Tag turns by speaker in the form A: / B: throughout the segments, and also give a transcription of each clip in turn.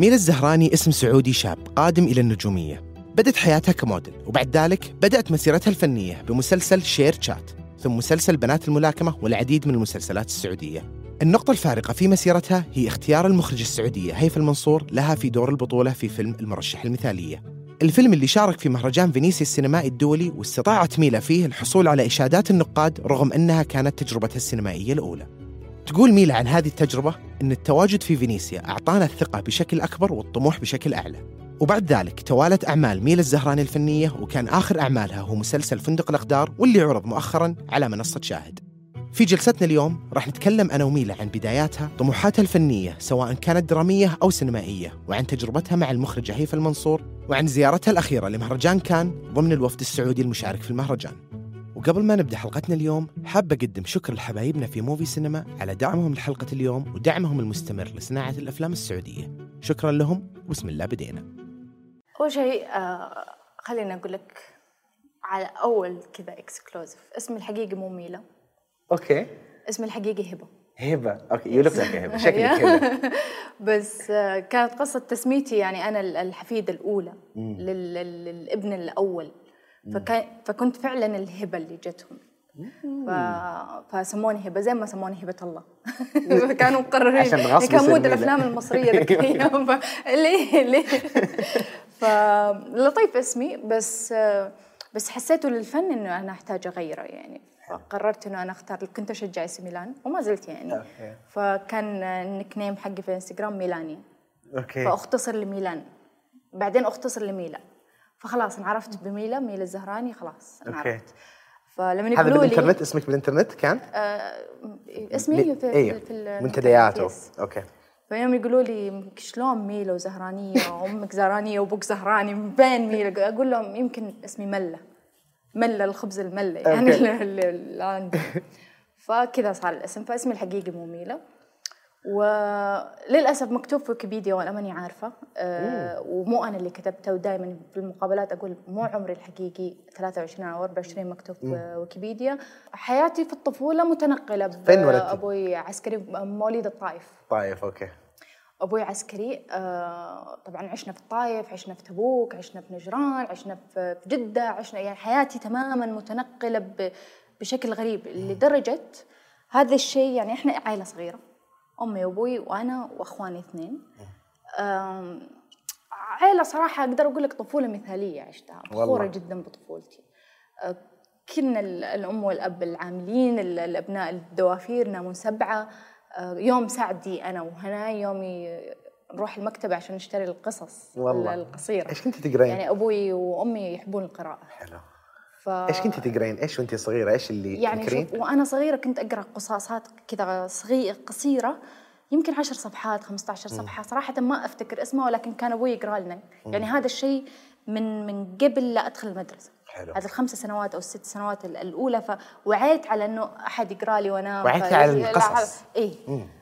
A: ميلا الزهراني اسم سعودي شاب قادم إلى النجومية. بدت حياتها كموديل وبعد ذلك بدأت مسيرتها الفنية بمسلسل شير شات ثم مسلسل بنات الملاكمة والعديد من المسلسلات السعودية. النقطة الفارقة في مسيرتها هي اختيار المخرجة السعودية هيفا المنصور لها في دور البطولة في فيلم المرشح المثالية. الفيلم اللي شارك في مهرجان فينيسيا السينمائي الدولي واستطاعت ميلا فيه الحصول على إشادات النقاد رغم أنها كانت تجربتها السينمائية الأولى. تقول ميلا عن هذه التجربة؟ أن التواجد في فينيسيا أعطانا الثقة بشكل أكبر والطموح بشكل أعلى. وبعد ذلك توالت أعمال ميلا الزهراني الفنية وكان آخر أعمالها هو مسلسل فندق الأقدار واللي عرض مؤخرا على منصة شاهد. في جلستنا اليوم راح نتكلم أنا وميلا عن بداياتها طموحاتها الفنية سواء كانت درامية أو سينمائية وعن تجربتها مع المخرجة هيفا المنصور وعن زيارتها الأخيرة لمهرجان كان ضمن الوفد السعودي المشارك في المهرجان. وقبل ما نبدأ حلقتنا اليوم حاب أقدم شكر لحبايبنا في Muvi Cinema على دعمهم لحلقة اليوم ودعمهم المستمر لصناعة الأفلام السعودية. شكرا لهم وبسم الله بدينا.
B: أول شيء آه خليني أقول لك على أول كذا exclusive اسمي الحقيقي مو ميلا
A: okay.
B: اسمي الحقيقي هبة.
A: هبة. okay you look like هبة. شكلك هبة.
B: بس آه، كانت قصة تسميتي يعني أنا ال- الحفيدة الأولى لل- لل- للابن الأول. فكان فكنت فعلا الهبة اللي جتهم. ف... فسموني هبة زي ما سموني هبة الله. كانوا مقررين.
A: عشان غصب
B: كان مود
A: ميلا.
B: الأفلام المصرية ذيك. ليه؟ ليه؟ فلطيف اسمي بس بس حسيته للفن إنه أنا أحتاج أغيره يعني. فقررت إنه أنا أختار كنت أشجع اسم ميلان وما زلت يعني. فكان ال nickname حقي في الانستغرام ميلانيا.
A: okay.
B: فأختصر لميلان. بعدين أختصر لميلا فخلاص انعرفت بميلا ميلا الزهراني خلاص. انعرفت فلما
A: هذا
B: يقولوا لي
A: بالإنترنت؟ اسمك بالإنترنت كان؟
B: آه اسمي في,
A: إيوه.
B: في yes.
A: okay.
B: فيوم يقولوا لي شلون ميلا وزهرانية؟ وأمك زهرانية وأبوك زهراني من بين ميلا أقول لهم يمكن اسمي ملة ملة الخبز الملة يعني عندي فكذا صار الاسم فاسمي الحقيقي مو ميلا وللأسف مكتوب في ويكيبيديا وأنا ماني عارفة. آه ومو أنا اللي كتبته ودائما في المقابلات أقول مو عمري الحقيقي 23 أو 24 مكتوب في ويكيبيديا. حياتي في الطفولة متنقلة
A: فين ولدتي؟
B: أبوي عسكري مواليد الطائف.
A: طيب أوكي.
B: أبوي عسكري آه طبعا عشنا في الطايف عشنا في تبوك عشنا في نجران عشنا في جدة عشنا يعني حياتي تماما متنقلة بشكل غريب لدرجة هذا الشيء يعني إحنا عائله صغيرة. أمي وأبوي وأنا وأخواني اثنين. عائله صراحة أقدر أقول لك طفولة مثالية عشتها.
A: فخورة.
B: جدا بطفولتي. كنا ال- الأم والأب العاملين ال- الأبناء الدوافير نامون سبعة. يوم سعدي أنا وهناي يومي نروح المكتبة عشان نشتري القصص
A: والله.
B: القصيره
A: إيش كنت تقرين؟
B: يعني أبوي وأمي يحبون القراءة.
A: حلو.
B: ف
A: إيش كنت تقرين؟ إيش وانت صغيرة؟ إيش اللي
B: يعني
A: تذكرين؟
B: شوف وأنا صغيرة كنت أقرأ قصاصات كذا صغيره قصيرة يمكن عشر صفحات 15 صفحة صراحة ما أفتكر اسمها ولكن كان أبوي يقرأ لنا يعني هذا الشيء من من قبل لا أدخل المدرسة
A: حلو.
B: هذه الخمس سنوات أو الست سنوات ال- الأولى فوعيت على إنه أحد يقرأ لي وانام
A: وعيتي
B: ف-
A: على القصص.
B: اي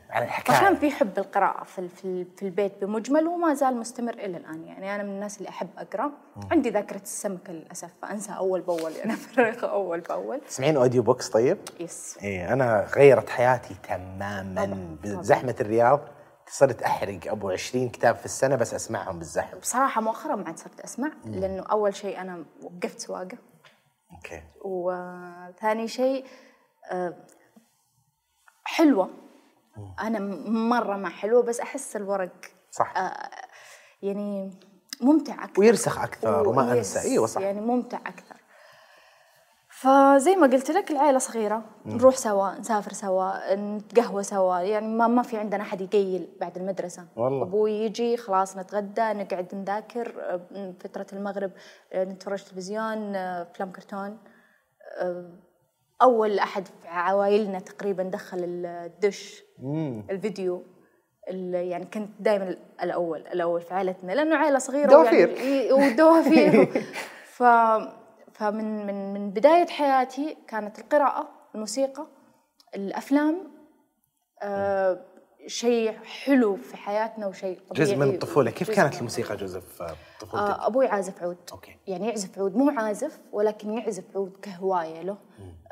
A: مم. على الحكاية.
B: في حب القراءة في في ال- في البيت بمجمل وما زال مستمر إلى الآن. يعني أنا من الناس اللي أحب أقرأ. عندي ذاكرة السمكة للأسف فأنسى أول بأول. يعني أفرغ أول بأول.
A: تسمعين audiobooks طيب؟
B: yes.
A: إيه أنا غيرت حياتي تماما بزحمة الرياض. صرت أحرق أبو 20 كتاب في السنة بس أسمعهم بالزحمة.
B: بصراحة مؤخرا ما عاد صرت أسمع لأنه أول شيء أنا وقفت سواقة
A: okay.
B: وثاني شيء آه، حلوة أنا م- مرة ما حلوة بس أحس الورق
A: صح.
B: آه، يعني ممتع أكثر.
A: ويرسخ أكثر وما أنسى. أيوة صح.
B: يعني ممتع أكثر. فزي ما قلت لك العائلة صغيرة. نروح سوا نسافر سوا نتقهوى سوا. يعني ما ما في عندنا أحد يقيل بعد المدرسة.
A: والله.
B: أبوي يجي خلاص نتغدى نقعد نذاكر آه، فترة المغرب آه، نتفرج تلفزيون آه، أفلام كرتون أول أحد في عوائلنا تقريبا دخل الدش الفيديو ال- يعني كنت دائما الأول الأول في عائلتنا لأنه عائلة صغيرة
A: دوافير.
B: ودوافير ف فمن من من بداية حياتي كانت القراءة الموسيقى الأفلام آه شيء حلو في حياتنا وشيء طبيعي
A: جزء من الطفولة. كيف كانت الموسيقى جزء في طفولتك؟
B: آه أبوي عازف عود.
A: okay.
B: يعني يعزف عود. مو عازف ولكن يعزف عود كهواية له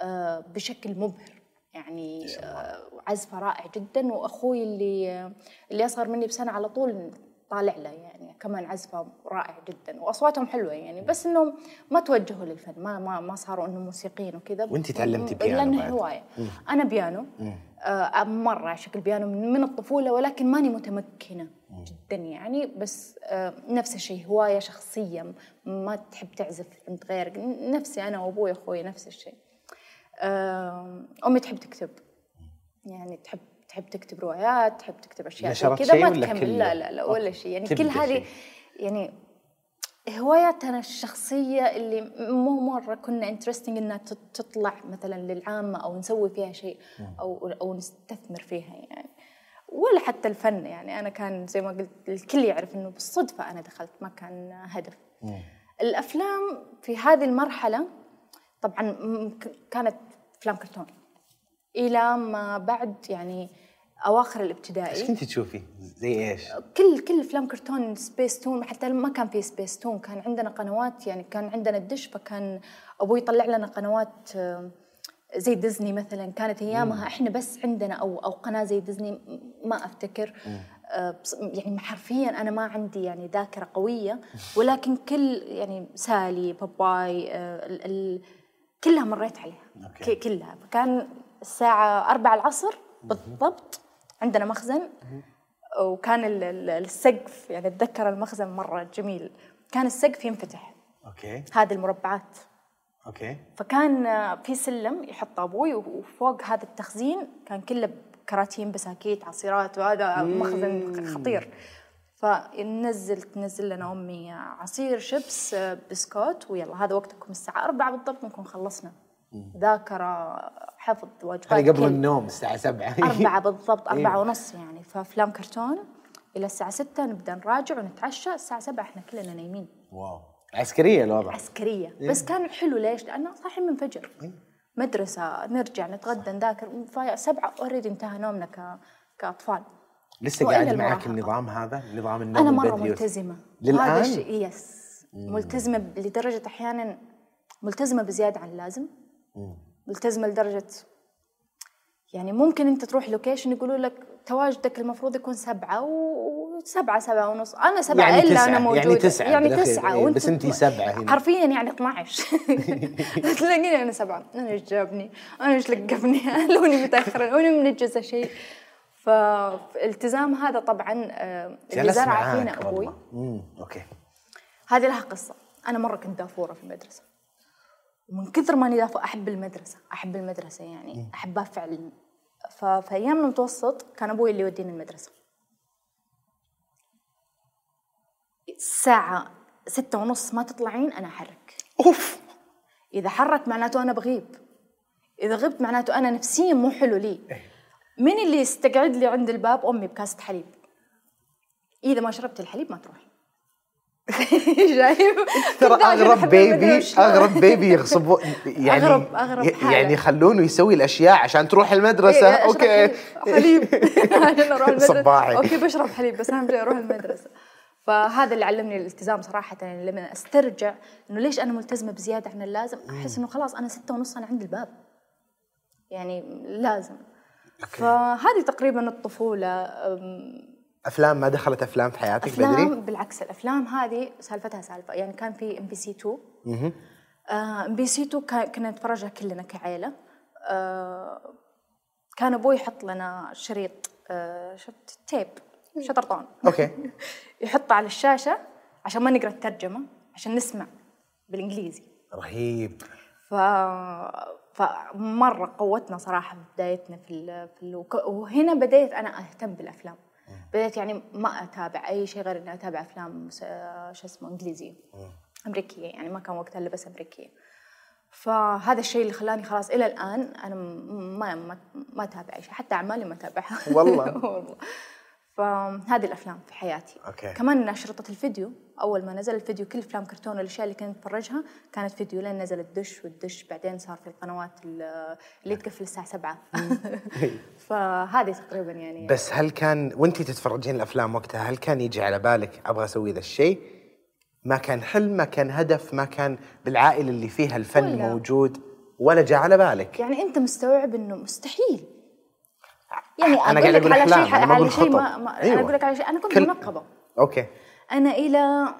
B: آه بشكل مبهر. يعني آه عزفه رائع جدا. وأخوي اللي اللي أصغر مني بسنة على طول طالع له يعني كمان عزفه رائع جدا. وأصواتهم حلوة يعني. بس انهم ما توجهوا للفن. ما ما ما صاروا انهم موسيقيين وكذا.
A: وأنتِ تعلمتي بيانو لأنه.
B: هواية. أنا بيانو. آه مرة اعشق البيانو من, من الطفولة ولكن ماني متمكنة جدا يعني بس آه نفس الشيء هواية شخصية ما تحب تعزف عند غيرك نفسي أنا وأبوي وأخوي نفس الشيء. آه أمي تحب تكتب. يعني تحب تحب تكتب روايات تحب تكتب
A: نشرت
B: كذا ما تكمل. لا لا لا ولا. شيء. يعني كل هذه
A: شيء.
B: هواياتنا الشخصية اللي مو مرة كنا انترستنج إنها تطلع مثلا للعامة أو نسوي فيها شيء أو أو نستثمر فيها يعني. ولا حتى الفن يعني. أنا كان زي ما قلت الكل يعرف إنه بالصدفة أنا دخلت ما كان هدف الأفلام في هذه المرحلة طبعا كانت أفلام كرتون. إلى ما بعد يعني أواخر
A: إيش
B: الابتدائي
A: كنتي تشوفي؟ زي إيش؟
B: كل كل افلام كرتون سبيس تون حتى ما كان في سبيس تون. كان عندنا قنوات يعني كان عندنا الدش فكان أبوي يطلع لنا قنوات آه، زي ديزني مثلا. كانت أيامها إحنا بس عندنا أو أو قناة زي ديزني ما أفتكر. آه، بص- يعني حرفيا أنا ما عندي يعني ذاكرة قوية. ولكن كل يعني سالي باباي آه، ال- ال- كلها مريت عليها. okay. كلها. فكان الساعة 4 العصر بالضبط. عندنا مخزن وكان ال- ال- السقف يعني أتذكر المخزن مرة جميل. كان السقف ينفتح.
A: okay.
B: هذه المربعات.
A: okay.
B: فكان في سلم يحط أبوي وفوق هذا التخزين كان كله كراتين بساكيت عصيرات وهذا مخزن خطير. فننزل تنزل لنا أمي عصير شيبس بسكوت ويلا هذا وقتكم الساعة 4 بالضبط نكون خلصنا. ذاكرة حفظ واجبات
A: هذه قبل النوم الساعة 7
B: أربعة بالضبط أربعة
A: إيه.
B: ونص يعني. فأفلام كرتون إلى الساعة ستة نبدأ نراجع ونتعشى الساعة سبعة إحنا كلنا نايمين.
A: واو. عسكرية الوضع.
B: عسكرية.
A: إيه.
B: بس كان حلو ليش؟ لأنه صاحيين من فجر. مدرسة نرجع نتغدى نذاكر. سبعة already انتهى نومنا ك... كأطفال.
A: لسه قاعد معك. النظام هذا؟ نظام النوم
B: أنا مرة
A: البدري
B: ملتزمة.
A: للآن؟
B: وهذا الشيء yes ملتزمة ب- لدرجة أحيانا ملتزمة بزيادة عن اللازم. ملتزمة لدرجة. يعني ممكن أنت تروح location يقولوا لك تواجدك المفروض يكون سبعة وسبعة سبعة ونص. أنا سبعة
A: يعني
B: إلا
A: تسعة،
B: أنا
A: يعني
B: موجودة.
A: تسعة
B: يعني تسعة
A: إيه،
B: وأنت
A: بس أنتي
B: تم-
A: سبعة هنا.
B: حرفيا يعني 12 تلاقيني أنا سبعة. أنا إيش جابني؟ أنا إيش لقفني لوني متأخرة لوني منجزة شيء. فالالتزام هذا طبعا اللي زرع فينا أبوي.
A: أوكي.
B: هذه لها قصة. أنا مرة كنت دافورة في المدرسة. ومن كثر ما أني دافورة أحب المدرسة أحب المدرسة يعني أحبها فعلا. ففي أيام المتوسط كان أبوي اللي يوديني المدرسة. الساعة ستة ونص ما تطلعين أنا أحرك.
A: أوف!
B: إذا حرك معناته أنا بغيب. إذا غبت معناته أنا نفسيا مو حلو لي. من اللي يستقعد لي عند الباب أمي بكاسة حليب. إذا ما شربت الحليب ما تروحي. شايف؟
A: ترى
B: أغرب
A: بيبي. أغرب بيبي يغصبوا يعني
B: أغرب
A: ي-
B: حالة.
A: يعني يخلونه يسوي الأشياء عشان تروح المدرسة.
B: إيه، أشرب
A: أوكي.
B: حليب. عشان أروح المدرسة.
A: صباحي.
B: okay بشرب حليب بس أهم شيء أروح المدرسة. فهذا اللي علمني الالتزام صراحة يعني لما أسترجع إنه ليش أنا ملتزمة بزيادة عن اللازم أحس إنه خلاص أنا ستة ونص أنا عند الباب. يعني لازم. فهذه تقريبا الطفولة. أم،
A: أفلام ما دخلت أفلام في حياتك
B: أفلام
A: بدري؟
B: بالعكس الأفلام هذه سالفتها سالفة يعني كان في إم بي سي 2 إم بي سي 2 كا- كنا نتفرجها كلنا كعائله آه، كان أبوي يحط لنا شريط آه، شت tape شطرطون
A: okay.
B: يحطه على الشاشة عشان ما نقرأ الترجمة عشان نسمع بالإنجليزي.
A: رهيب.
B: ف فمرة قوتنا صراحة بدايتنا في ال... في ال... وهنا بديت أنا أهتم بالأفلام. بديت يعني ما أتابع أي شيء غير إني أتابع أفلام س- شو اسمه إنجليزية. أمريكية يعني ما كان وقتها إلا بس أمريكية. فهذا الشيء اللي خلاني خلاص إلى الآن أنا م- ما ما, ما أتابع أي شيء حتى أعمالي ما أتابعها.
A: والله.
B: والله. فهذه الأفلام في حياتي.
A: okay.
B: كمان اشرطه الفيديو. أول ما نزل الفيديو كل أفلام كرتون والأشياء اللي كنت اتفرجها كانت فيديو لين نزل الدش والدش بعدين صار في القنوات ال- اللي تقفل الساعة 7 فهذه تقريبا يعني
A: بس هل كان وانت تتفرجين الأفلام وقتها هل كان يجي على بالك أبغى أسوي ذا الشيء؟ ما كان حلم ما كان هدف ما كان بالعائلة اللي فيها الفن
B: ولا.
A: موجود ولا جاء على بالك
B: يعني أنت مستوعب إنه مستحيل يعني
A: أنا
B: أقول
A: قاعد
B: لك
A: أقول
B: على شيء على شيء. ما, ما
A: أيوة.
B: أنا أقول لك على شيء أنا كنت
A: كل-
B: منقبه
A: okay
B: أنا إلى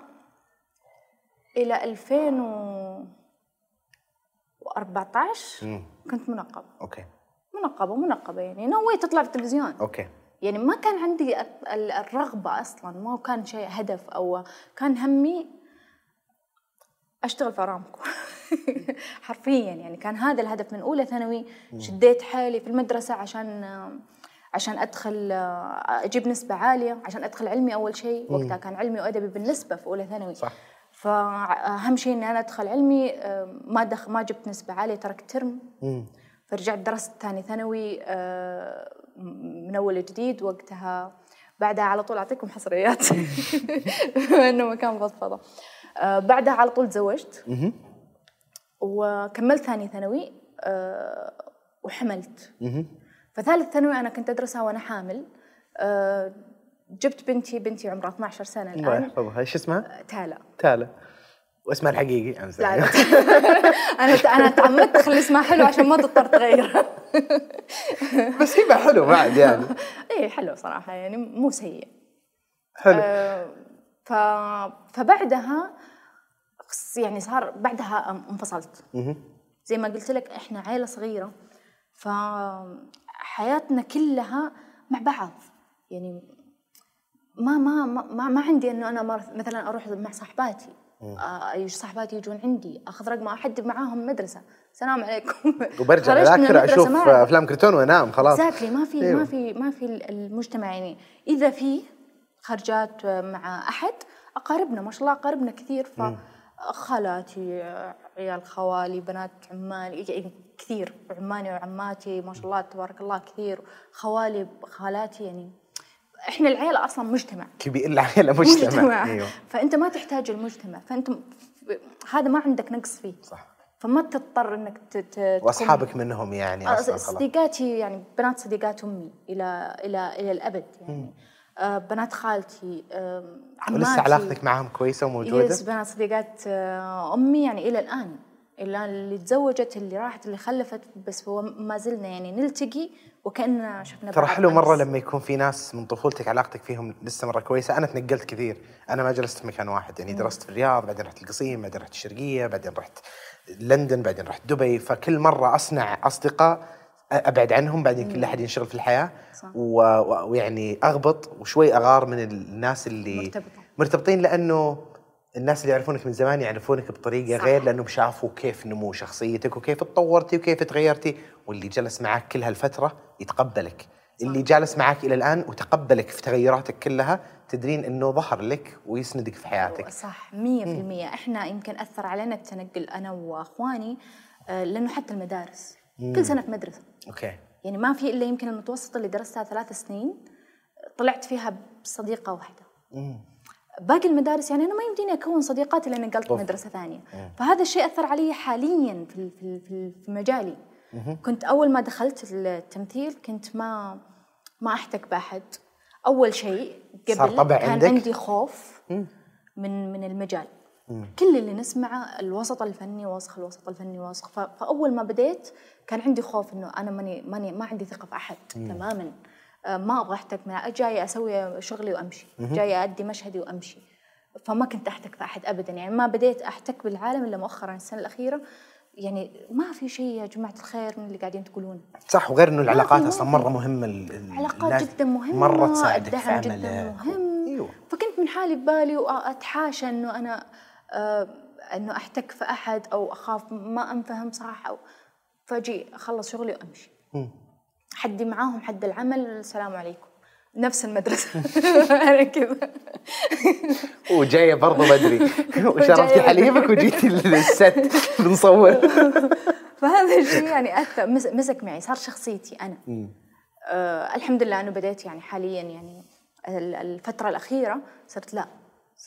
B: إلى 2014
A: مم.
B: كنت منقبة.
A: okay.
B: منقبة منقبة يعني. نويت اطلع في التلفزيون.
A: okay.
B: يعني ما كان عندي ال- الرغبة أصلا ما كان شيء هدف أو كان همي أشتغل في أرامكو. حرفيا يعني كان هذا الهدف من أولى ثانوي. شديت حالي في المدرسة عشان عشان أدخل أجيب نسبة عالية عشان أدخل علمي أول شيء وقتها كان علمي وأدبي بالنسبة في أولى ثانوي.
A: صح.
B: فاهم شيء إني أنا أدخل علمي ما دخ ما جبت نسبة عالية تركت ترم. فرجعت درست ثاني ثانوي آه، من أول جديد وقتها بعدها على طول أعطيكم حصريات. إنه مكان فضفضه آه، بعدها على طول تزوجت. وكملت ثاني ثانوي آه، وحملت. فثالث ثانوي أنا كنت أدرسها وأنا حامل. آه، جبت بنتي بنتي عمرها 12 سنة
A: الله
B: الان
A: يحفظها إيش اسمها؟
B: تالا.
A: تالا. واسمها الحقيقي.
B: لا لا. أنا أنا تعمدت أخلي اسمها حلو عشان ما تضطر تغيره
A: بس يبقى حلو بعد يعني.
B: إيه حلو صراحة. يعني مو سيء.
A: حلو.
B: آه، ف... فبعدها يعني صار بعدها انفصلت. زي ما قلت لك إحنا عائله صغيرة. فحياتنا كلها مع بعض. يعني ما ما ما ما, ما عندي إنه أنا مثلا أروح مع صاحباتي. آه، يجي صاحباتي يجون عندي. أخذ رقم أحد معاهم مدرسة. السلام عليكم.
A: وبرجع اذاكر
B: أشوف.
A: أفلام كرتون وأنام خلاص.
B: اكزاكتلي ما في
A: أيوة.
B: ما في ما في المجتمع يعني. إذا في خرجات مع أحد أقاربنا ما شاء الله أقاربنا كثير. ف خالاتي عيال خوالي بنات عمالي يعني كثير عماني وعماتي ما شاء الله تبارك الله كثير. خوالي خالاتي يعني إحنا العيلة أصلا مجتمع.
A: كبير العائله مجتمع. أيوه.
B: فأنت ما تحتاج المجتمع. فأنت م- هذا ما عندك نقص فيه.
A: صح.
B: فما تضطر إنك
A: وأصحابك منهم يعني
B: آه،
A: أصلا
B: صديقاتي يعني بنات صديقات أمي إلى إلى إلى الأبد يعني. آه بنات خالتي آه عماتي.
A: ولسه علاقتك معاهم كويسة وموجودة؟
B: يس بنات صديقات آه أمي يعني إلى الآن إلى اللي تزوجت اللي راحت اللي خلفت بس هو ما زلنا يعني نلتقي وكاننا شفنا
A: ترى حلو
B: مرة.
A: لما يكون في ناس من طفولتك علاقتك فيهم لسه مرة كويسة. أنا تنقلت كثير. أنا ما جلست في مكان واحد. يعني درست في الرياض بعدين رحت القصيم بعدين رحت الشرقية بعدين رحت لندن بعدين رحت دبي. فكل مرة أصنع أصدقاء أبعد عنهم بعدين كل أحد ينشغل في الحياة.
B: صح.
A: ويعني أغبط وشوي أغار من الناس اللي
B: مرتبطة.
A: مرتبطين لأنه الناس اللي يعرفونك من زمان يعرفونك بطريقة
B: صح.
A: غير لأنهم شافوا كيف نمو شخصيتك وكيف تطورتي وكيف تغيرتي. واللي جلس معك كل هالفترة يتقبلك. اللي جالس معك إلى الآن وتقبلك في تغيراتك كلها تدرين إنه ظهر لك ويسندك في حياتك.
B: صح 100% إحنا يمكن أثر علينا التنقل أنا وأخواني آه لأنه حتى المدارس. كل سنة في مدرسة.
A: أوكي.
B: يعني ما في إلا يمكن المتوسط اللي درستها ثلاث سنين طلعت فيها بصديقة واحدة. باقي المدارس يعني أنا ما يمديني أكون صديقات إلا نقلت. مدرسة ثانية. فهذا الشيء أثر علي حاليا في في في, مجالي. كنت أول ما دخلت التمثيل كنت ما ما أحتك بأحد. أول شيء
A: صار
B: قبل
A: طبع
B: كان
A: عندك؟
B: عندي خوف من من المجال. كل اللي نسمعه الوسط الفني وسخ الوسط الفني ف- فأول ما بديت كان عندي خوف إنه أنا ماني ماني ما عندي ثقة في أحد تماما. آه، ما أبغى أحتك مع جاية أسوي شغلي وأمشي. جاية أدي مشهدي وأمشي. فما كنت أحتك في أحد ابدا. يعني ما بديت أحتك بالعالم إلا مؤخرا السنة الأخيرة. يعني ما في شيء يا جماعة الخير من اللي قاعدين تقولونه.
A: صح وغير إنه العلاقات
B: أصلا.
A: مرة مهمة ال- ال-
B: علاقات
A: الناس
B: جدا مهمة
A: مرة تساعدك في
B: الدعم جدا
A: عملك
B: مهم.
A: أيوه.
B: فكنت من حالي ببالي وأتحاشى إنه أنا إنه أحتك في أحد أو أخاف ما أنفهم صراحة. أو فاجي أخلص شغلي وأمشي. حدي معاهم حد العمل السلام عليكم. نفس المدرسة. أنا كذا.
A: وجاية برضو بدري. وشربتي
B: وجاية.
A: حليبك وجيتي للست بنصور.
B: فهذا الشيء يعني مس- مسك معي. صار شخصيتي أنا. آه الحمد لله انه بديت يعني حاليا يعني ال- الفترة الأخيرة صرت لا.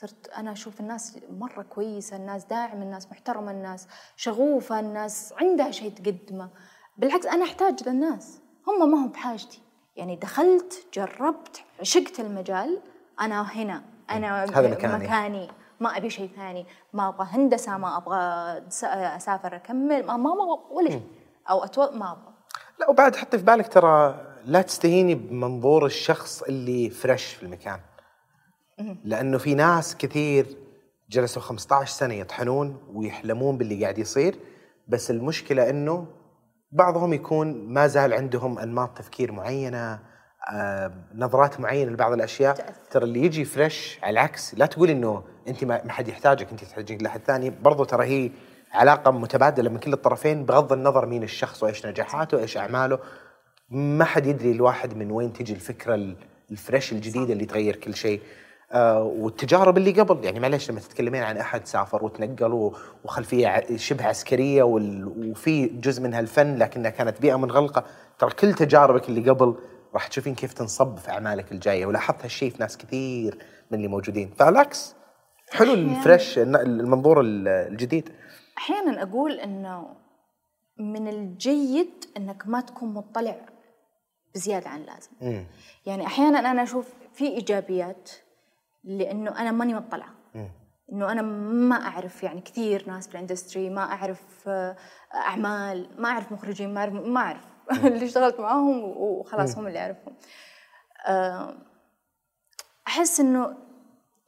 B: صرت أنا أشوف الناس مرة كويسة الناس داعمة الناس محترمة الناس شغوفة الناس عندها شيء تقدمه. بالعكس أنا أحتاج للناس. هم ما هم بحاجتي. يعني دخلت جربت عشقت المجال أنا هنا. أنا
A: هذا مكاني.
B: مكاني. ما أبي شيء ثاني. ما أبغى هندسة ما أبغى أسافر أكمل. ما ما ما ولا شيء أو أتو... ما أبغى.
A: لا وبعد حطي في بالك ترى لا تستهيني بمنظور الشخص اللي فريش في المكان. لأنه في ناس كثير جلسوا 15 سنة يطحنون ويحلمون باللي قاعد يصير بس المشكلة إنه بعضهم يكون ما زال عندهم أنماط تفكير معينة آه، نظرات معينة لبعض
B: الأشياء.
A: ترى اللي يجي فريش على العكس لا تقول إنه أنت ما حد يحتاجك أنت تحتاجين لاحد ثاني. برضو ترى هي علاقة متبادلة من كل الطرفين بغض النظر مين الشخص وإيش نجاحاته وإيش أعماله. ما حد يدري الواحد من وين تجي الفكرة ال- الفريش الجديدة اللي تغير كل شيء. والتجارب اللي قبل. يعني معلش لما تتكلمين عن أحد سافر وتنقل وخلفية شبه عسكرية وفي جزء منها الفن لكنها كانت بيئة منغلقة ترى كل تجاربك اللي قبل راح تشوفين كيف تنصب في أعمالك الجاية ولاحظت هالشيء في ناس كثير من اللي موجودين. فالعكس حلو ال fresh المنظور ال- الجديد.
B: أحيانا أقول إنه من الجيد إنك ما تكون مطلع بزيادة عن اللازم. يعني أحيانا أنا أشوف في إيجابيات لأنه أنا ماني مطلعة. إنه أنا ما أعرف يعني كثير ناس في ال industry ما أعرف آه، أعمال ما أعرف مخرجين ما أعرف ما أعرف اللي اشتغلت معاهم وخلاص هم اللي أعرفهم. أحس إنه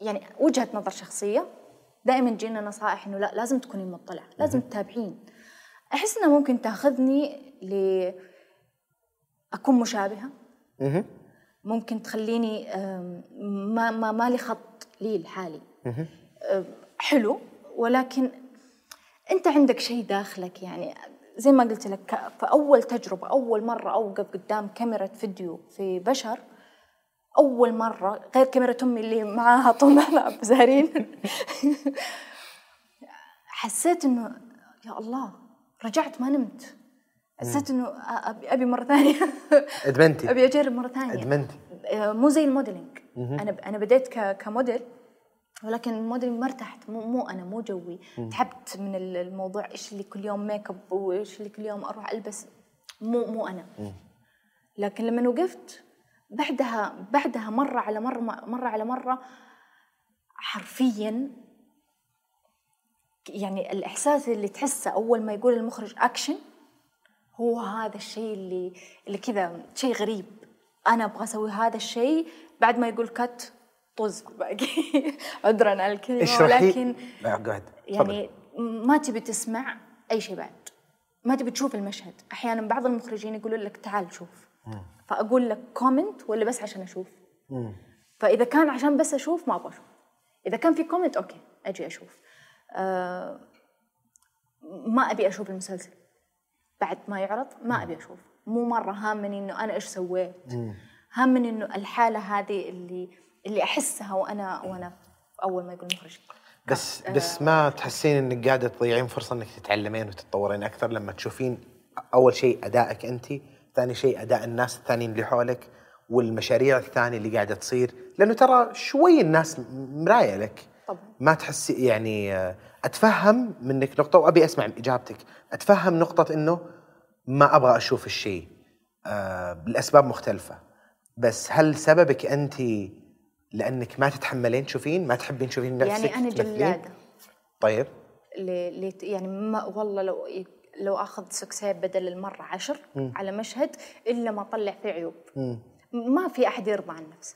B: يعني وجهة نظر شخصية دائما تجينا نصائح إنه لا لازم تكوني مطلعة لازم تتابعين. أحس إنها ممكن تأخذني ل أكون
A: مشابهة.
B: ممكن تخليني ما ما ما لي خط لي لحالي. حلو ولكن أنت عندك شيء داخلك يعني زي ما قلت لك في أول تجربة أول مرة أوقف قدام كاميرا فيديو في بشر أول مرة غير كاميرا أمي اللي معاها طول ما زهرين حسيت إنه يا الله رجعت ما نمت. حسيت إنه ابي مرة ثانية.
A: أدمنتي.
B: أبي أجرب مرة ثانية.
A: أدمنتي.
B: آه، مو زي ال modeling أنا أنا بديت كموديل ولكن ال modeling ما ارتحت. مو, مو أنا مو جوي. تعبت من ال- الموضوع. إيش اللي كل يوم make up وإيش اللي كل يوم أروح ألبس؟ مو مو أنا. لكن لما وقفت بعدها بعدها مرة على مره مرة على مرة حرفيا يعني الإحساس اللي تحسه أول ما يقول المخرج اكشن هو هذا الشيء اللي اللي كذا شيء غريب. أنا أبغى أسوي هذا الشيء بعد ما يقول cut طز باقي. عذرا على
A: الكلمة
B: ولكن
A: لا قاعد.
B: يعني ما تبي تسمع أي شيء بعد. ما تبي تشوف المشهد. أحيانا بعض المخرجين يقولوا لك تعال شوف. فأقول لك comment ولا بس عشان أشوف. فإذا كان عشان بس أشوف ما أبغى أشوف. إذا كان في comment okay أجي أشوف. آه ما أبي أشوف المسلسل. بعد ما يعرض ما أبي أشوف مو مرة هامني إنه أنا إيش سويت. هامني إنه الحالة هذه اللي اللي أحسها وأنا وأنا أول ما يقول المخرج
A: بس بس ما تحسين إنك قاعدة تضيعين فرصة إنك تتعلمين وتتطورين أكثر لما تشوفين أول شيء أدائك أنت، ثاني شيء أداء الناس الثانيين اللي حولك والمشاريع الثانية اللي قاعدة تصير، لأنه ترى شوي الناس مراية لك.
B: طبعا.
A: ما تحسي يعني آه، أتفهم منك نقطة وأبي أسمع إجابتك، أتفهم نقطة إنه ما أبغى أشوف الشيء آه، لاسباب مختلفة. بس هل سببك أنت لأنك ما تتحملين تشوفين ما تحبين تشوفين نفسك
B: يعني
A: أنا؟
B: جلاده
A: طيب.
B: ل- لت- يعني ما والله لو لو آخذ سكسيب بدل المرة عشر على مشهد إلا ما أطلع فيه عيوب. ما في أحد يرضى عن نفسه.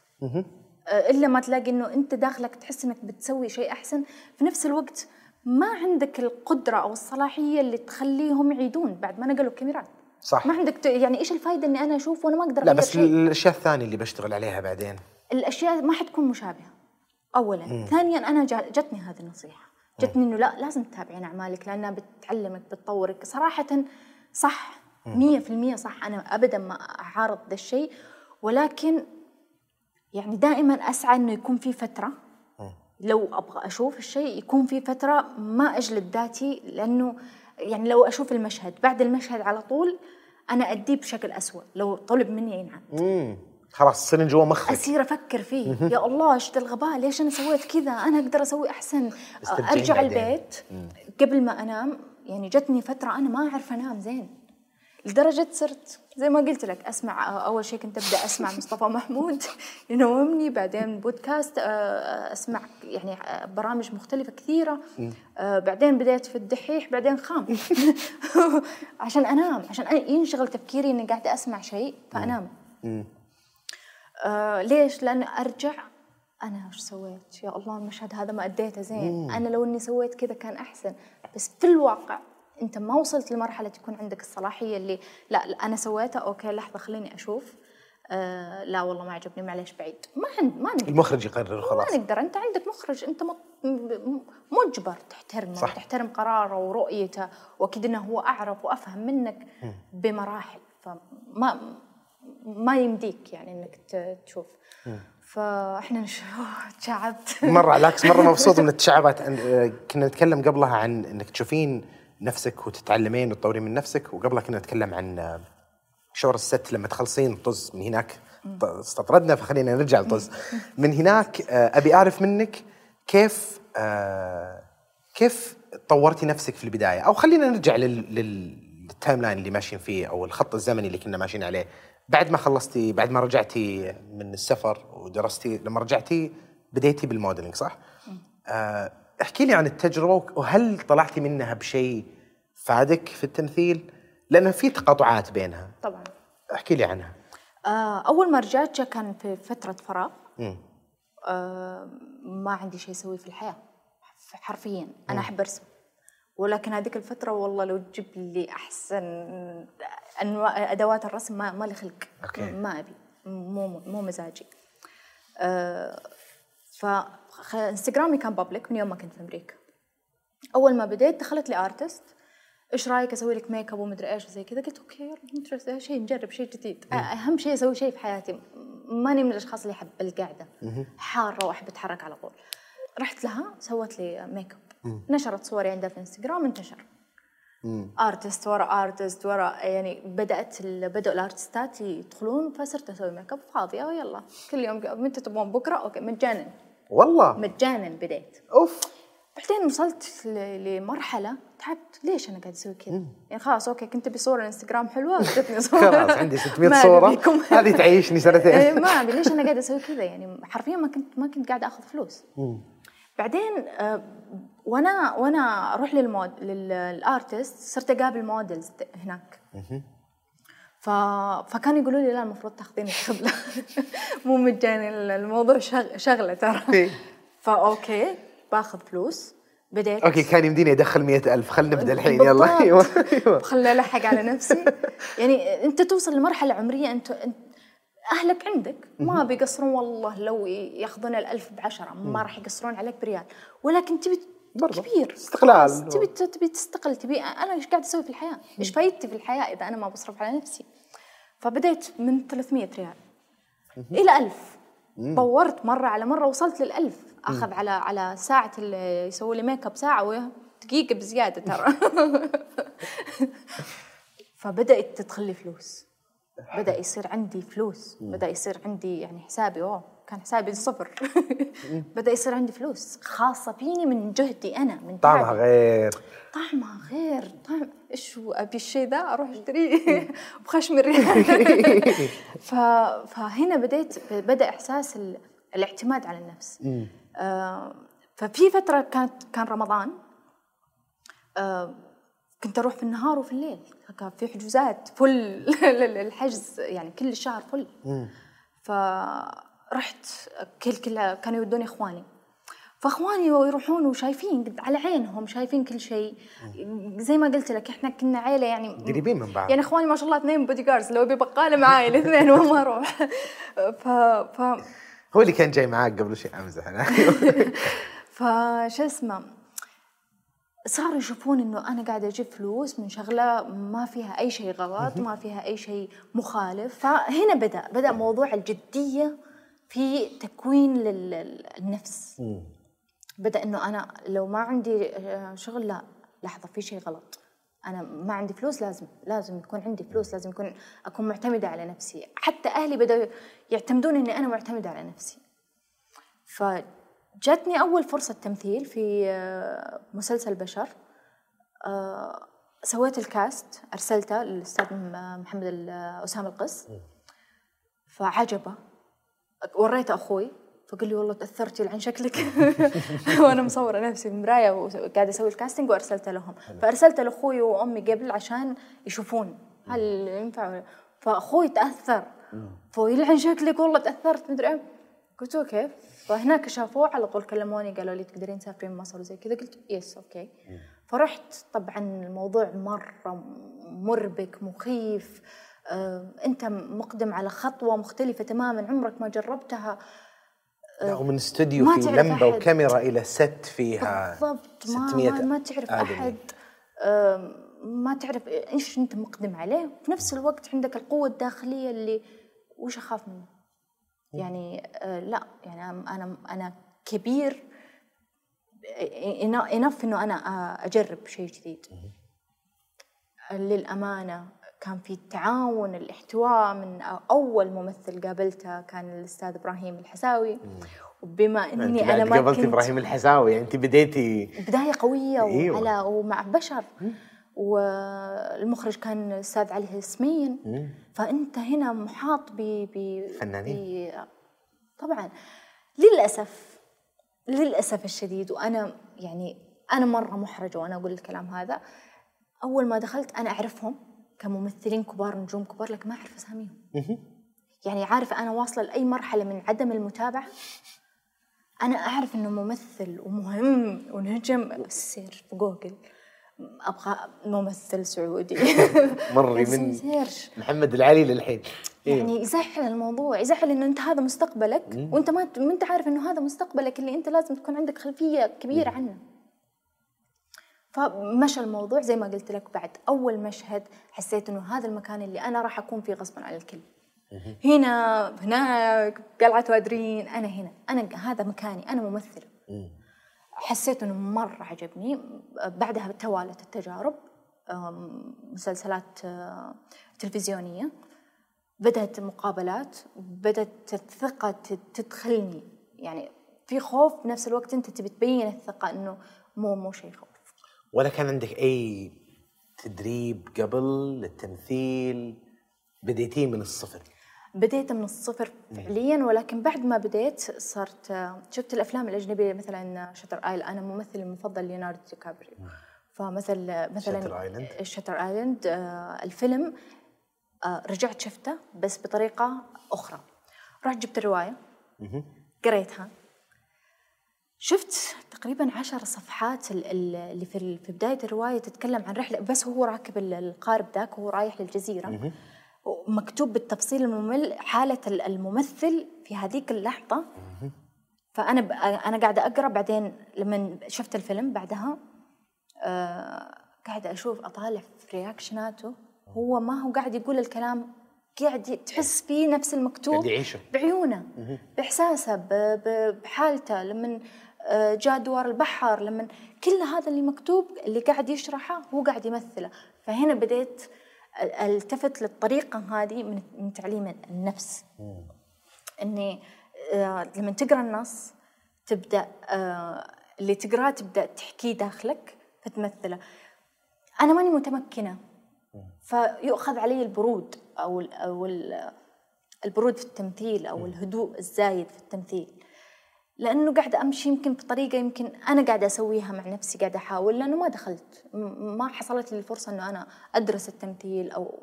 B: آه، إلا ما تلاقي إنه أنت داخلك تحس إنك بتسوي شيء أحسن في نفس الوقت ما عندك القدرة أو الصلاحية اللي تخليهم يعيدون بعد ما نقلوا الكاميرات.
A: صح.
B: ما عندك يعني إيش الفائده إني أنا أشوف وأنا ما أقدر
A: لا بس
B: شيء؟
A: الأشياء الثانية اللي بشتغل عليها بعدين.
B: الأشياء ما حتكون مشابهة. اولا. ثانيا أنا جتني هذه النصيحة. جتني إنه لا لازم تتابعين أعمالك لأنها بتعلمك بتطورك. صراحة صح. 100% صح. أنا ابدا ما أعارض ذا الشيء. ولكن يعني دائما أسعى إنه يكون في فترة لو أبغى أشوف الشيء يكون في فترة ما أجلد ذاتي لأنه يعني لو أشوف المشهد بعد المشهد على طول أنا أديه بشكل أسوأ لو طلب مني ينعم
A: امم خلاص تصيرين جوا مخك.
B: أصير أفكر فيه. يا الله إيش الغباء؟ ليش أنا سويت كذا؟ أنا أقدر
A: أسوي
B: أحسن.
A: أرجع.
B: البيت قبل ما أنام. يعني جتني فترة أنا ما أعرف أنام زين. لدرجة صرت زي ما قلت لك أسمع أول شيء كنت أبدأ أسمع مصطفى محمود ينومني بعدين بودكاست آه، أسمع يعني آه، برامج مختلفة كثيرة. آه، بعدين بديت في الدحيح بعدين خام. عشان أنام عشان أنا ينشغل تفكيري إني قاعدة أسمع شيء فأنام. آه ليش؟ لأن أرجع أنا وش سويت؟ يا الله المشهد هذا ما أديته زين. أنا لو إني سويت كذا كان أحسن. بس في الواقع أنت ما وصلت لمرحلة يكون عندك الصلاحية اللي لا, لا أنا سويته أوكي لحظة خليني أشوف. آه لا والله ما عجبني معليش بعيد. ما عند ما نقدر.
A: المخرج يقرر خلاص.
B: ما نقدر. أنت عندك مخرج أنت مجبر تحترمه
A: صح.
B: تحترم قراره ورؤيته وأكيد إنه هو أعرف وأفهم منك بمراحل. فما ما يمديك يعني إنك تشوف. فإحنا. تشعبت
A: مرة العكس مرة مبسوط من التشعبات آه، كنا نتكلم قبلها عن إنك تشوفين نفسك وتتعلمين وتطورين من نفسك. وقبلها كنا نتكلم عن شعور ال set لما تخلصين طز من هناك. استطردنا فخلينا نرجع لطز. من هناك آه، أبي أعرف منك كيف آه، كيف طورتي نفسك في البداية؟ أو خلينا نرجع لل- لل- لل timeline اللي ماشيين فيه أو الخط الزمني اللي كنا ماشيين عليه. بعد ما خلصتي بعد ما رجعتي من السفر ودرستي لما رجعتي بديتي بالموديلنج صح؟ آه، احكي لي عن التجربة وهل طلعتي منها بشيء فادك في التمثيل؟ لأن في تقاطعات بينها.
B: طبعا.
A: احكي لي عنها.
B: آه، أول ما رجعت كان في فترة فراغ. آه، ما عندي شيء أسويه في الحياة حرفيا. أنا أحب أرسم. ولكن هذيك الفترة والله لو تجيب لي أحسن أنواع أدوات الرسم ما ما لي خلق. ما أبي. مو مو مزاجي. آه، ف انستغرامي كان public من يوم ما كنت في أمريكا. أول ما بديت دخلت لي artist إيش رأيك أسوي لك make up ومدري إيش وزي كذا؟ قلت okay يلا شيء نجرب شيء جديد. أهم شيء أسوي شيء في حياتي. ماني من الأشخاص اللي يحب القعدة. حارة وأحب أتحرك على طول. رحت لها سوت لي make up نشرت صوري عندها في انستغرام انتشر. artist ورا artist ورا يعني بدأت ال- بدأوا ال artistات يدخلون فصرت أسوي ميك اب فاضية يلا. كل يوم متى تبغون بكرة؟ أوكي مجانا.
A: والله.
B: مجانا بديت
A: off.
B: بعدين وصلت لمرحلة تعبت. ليش أنا قاعد أسوي كذا؟ يعني خلاص أوكي كنت بصورة الانستغرام حلوة جتني صورة.
A: خلاص عندي 600
B: ما صورة.
A: هذه تعيشني
B: إيه،
A: سنتين
B: ما ابي ليش أنا قاعدة أسوي كذا. يعني حرفيا ما كنت ما كنت قاعدة آخذ فلوس. بعدين آه، وأنا وأنا أروح للمود لل artist صرت أقابل models هناك. ف... فكانوا يقولوا لي لا المفروض تاخذين الخبلة مو مجاني الموضوع شغ... شغلة ترى.
A: إيه.
B: ف okay باخذ فلوس بديت.
A: okay كان يمديني أدخل مئة ألف. خلينا نبدأ الحين. يلا. أيوه
B: خلي ألحق على نفسي. يعني أنت توصل لمرحلة عمرية انت انت أهلك عندك. ما بيقصرون والله لو ياخذون الألف بعشرة ما راح يقصرون عليك بريال. ولكن تبي
A: برضه.
B: كبير.
A: استقلال.
B: تبي تبي تستقل تبي أنا إيش قاعد أسوي في الحياة؟ إيش فايدتي في الحياة إذا أنا ما بصرف على نفسي؟ فبديت من 300 ريال إلى 1000 طورت مرة على مرة وصلت للألف. أخذ على على ساعة اللي يسوي لي ميك اب ساعة دقيقة بزيادة ترى. فبدأت تدخل لي فلوس. بدأ يصير عندي فلوس. بدأ يصير عندي يعني حسابي اوه كان حسابي صفر بدأ يصير عندي فلوس. خاصة فيني من جهدي أنا من
A: طعمها. غير.
B: طعمها غير. طعم. إيش أبي الشيء ذا؟ أروح أشتريه. بخشم الريال ف... فهنا بديت بدأ إحساس ال... الاعتماد على النفس. آه ففي فترة كانت كان رمضان. آه كنت أروح في النهار وفي الليل. كان في حجوزات فل الحجز يعني كل الشهر فل. فرحت كل كل كانوا يودوني إخواني. فإخواني يروحون وشايفين على عينهم شايفين كل شيء. زي ما قلت لك إحنا كنا عيلة يعني
A: قريبين من بعض.
B: يعني إخواني ما شاء الله اثنين بودي جاردز لو ابي بقالة معاي الاثنين وما أروح. ف ف
A: هو اللي كان جاي معاك قبل شيء أمزح. أنا.
B: فش اسمه؟ صاروا يشوفون إنه أنا قاعدة أجيب فلوس من شغلة ما فيها أي شيء غلط ما فيها أي شيء مخالف. فهنا بدأ بدأ موضوع الجدية في تكوين للنفس. بدأ إنه أنا لو ما عندي آه، شغل لا لحظة في شيء غلط. أنا ما عندي فلوس لازم لازم يكون عندي فلوس لازم يكون أكون معتمدة على نفسي. حتى أهلي بدأوا يعتمدون إني أنا معتمدة على نفسي. فجتني أول فرصة تمثيل في آه، مسلسل بشر. آه، سويت الكاست أرسلته للأستاذ م- محمد أسامة القس. فعجبه. وريته أخوي فقال لي والله تأثرت يلعن شكلك. وأنا مصورة نفسي في المراية وقاعدة أسوي ال casting وأرسلته لهم. فأرسلته لأخوي وأمي قبل عشان يشوفون هل ينفع ولا- فأخوي تأثر. فيلعن شكلك والله تأثرت مدري قلت له كيف فهناك شافوه على طول كلموني قالوا لي تقدرين تسافرين مصر وزي كذا. قلت yes okay. فرحت طبعا الموضوع مرة مربك مخيف. أنت مقدم على خطوة مختلفة تماما عمرك ما جربتها.
A: لا ومن استوديو في لمبة
B: أحد.
A: وكاميرا إلى ست فيها
B: بالضبط ما,
A: 600
B: ما, ما تعرف
A: آدمي.
B: أحد. آم، ما تعرف إيش أنت مقدم عليه. في نفس الوقت عندك القوة الداخلية اللي وش أخاف منه. يعني آه لا يعني أنا أنا كبير إنف إنه أنا آه، أجرب شيء جديد. للأمانة كان في التعاون الاحتواء من أول ممثل قابلته كان الأستاذ إبراهيم الحساوي. وبما
A: إني
B: أنا ما
A: قابلتي
B: كنت
A: إبراهيم الحساوي أنت بديتي.
B: بداية قوية
A: أيوة.
B: وعلى ومع بشر. والمخرج كان الأستاذ علي ياسمين فأنت هنا محاط ب ب
A: فنانين.
B: طبعا. للأسف للأسف الشديد وأنا يعني أنا مرة محرجة وأنا أقول الكلام هذا. أول ما دخلت أنا أعرفهم. كممثلين كبار نجوم كبار لكن ما أعرف أساميهم. يعني عارفة أنا واصلة لأي مرحلة من عدم المتابعة أنا أعرف إنه ممثل ومهم ونجم بس search بجوجل أبغى ممثل سعودي.
A: مري من
B: search.
A: محمد العلي للحين. إيه.
B: يعني يزعل الموضوع يزعل إنه أنت هذا مستقبلك وأنت ما أنت عارف إنه هذا مستقبلك اللي أنت لازم تكون عندك خلفية كبيرة عنه. فمشى الموضوع زي ما قلت لك بعد. أول مشهد حسيت إنه هذا المكان اللي أنا راح أكون فيه غصبا عن الكل. هنا هناك قلعه وادرين أنا هنا. أنا هذا مكاني. أنا ممثله حسيت إنه مرة عجبني. بعدها توالت التجارب. مسلسلات تلفزيونية. بدأت مقابلات. بدأت الثقة تدخلني. يعني في خوف بنفس الوقت أنت تبي تبين الثقة إنه مو مو شيء خوف.
A: ولا كان عندك أي تدريب قبل للتمثيل؟ بديتيه من الصفر.
B: بديت من الصفر فعليا ولكن بعد ما بديت صرت شفت الأفلام الأجنبية مثلا Shutter Island أنا ممثلي المفضل ليوناردو دي كابريو. فمثل مثلا
A: Shutter Island.
B: شتر ايلاند الفيلم آه، رجعت شفته بس بطريقة أخرى. رحت جبت الرواية. قريتها. شفت تقريبا عشر صفحات ال- ال- اللي في في بداية الرواية تتكلم عن رحلة بس هو راكب ال- القارب ذاك وهو رايح للجزيرة. مكتوب بالتفصيل الممل حالة ال- الممثل في هذيك اللحظة. فأنا ب... أنا قاعدة أقرأ بعدين لما شفت الفيلم بعدها آه قاعدة أشوف أطالع في رياكشناته هو ما هو قاعد يقول الكلام قاعد تحس فيه نفس المكتوب
A: قاعد يعيشه.
B: بعيونه بإحساسه بحالته. لما آه، جاء دوار البحر. لما كل هذا اللي مكتوب اللي قاعد يشرحه هو قاعد يمثله. فهنا بديت ال- ألتفت للطريقة هذه من من تعليم النفس. إني آه، لما تقرأ النص تبدأ آه، اللي تقرأه تبدأ تحكيه داخلك فتمثله. أنا ماني متمكنة. فيؤخذ علي البرود أو أو ال البرود في التمثيل أو الهدوء الزايد في التمثيل. لأنه قاعدة أمشي يمكن بطريقة يمكن أنا قاعدة أسويها مع نفسي قاعدة أحاول لأنه ما دخلت. ما حصلت لي الفرصة إنه أنا أدرس التمثيل أو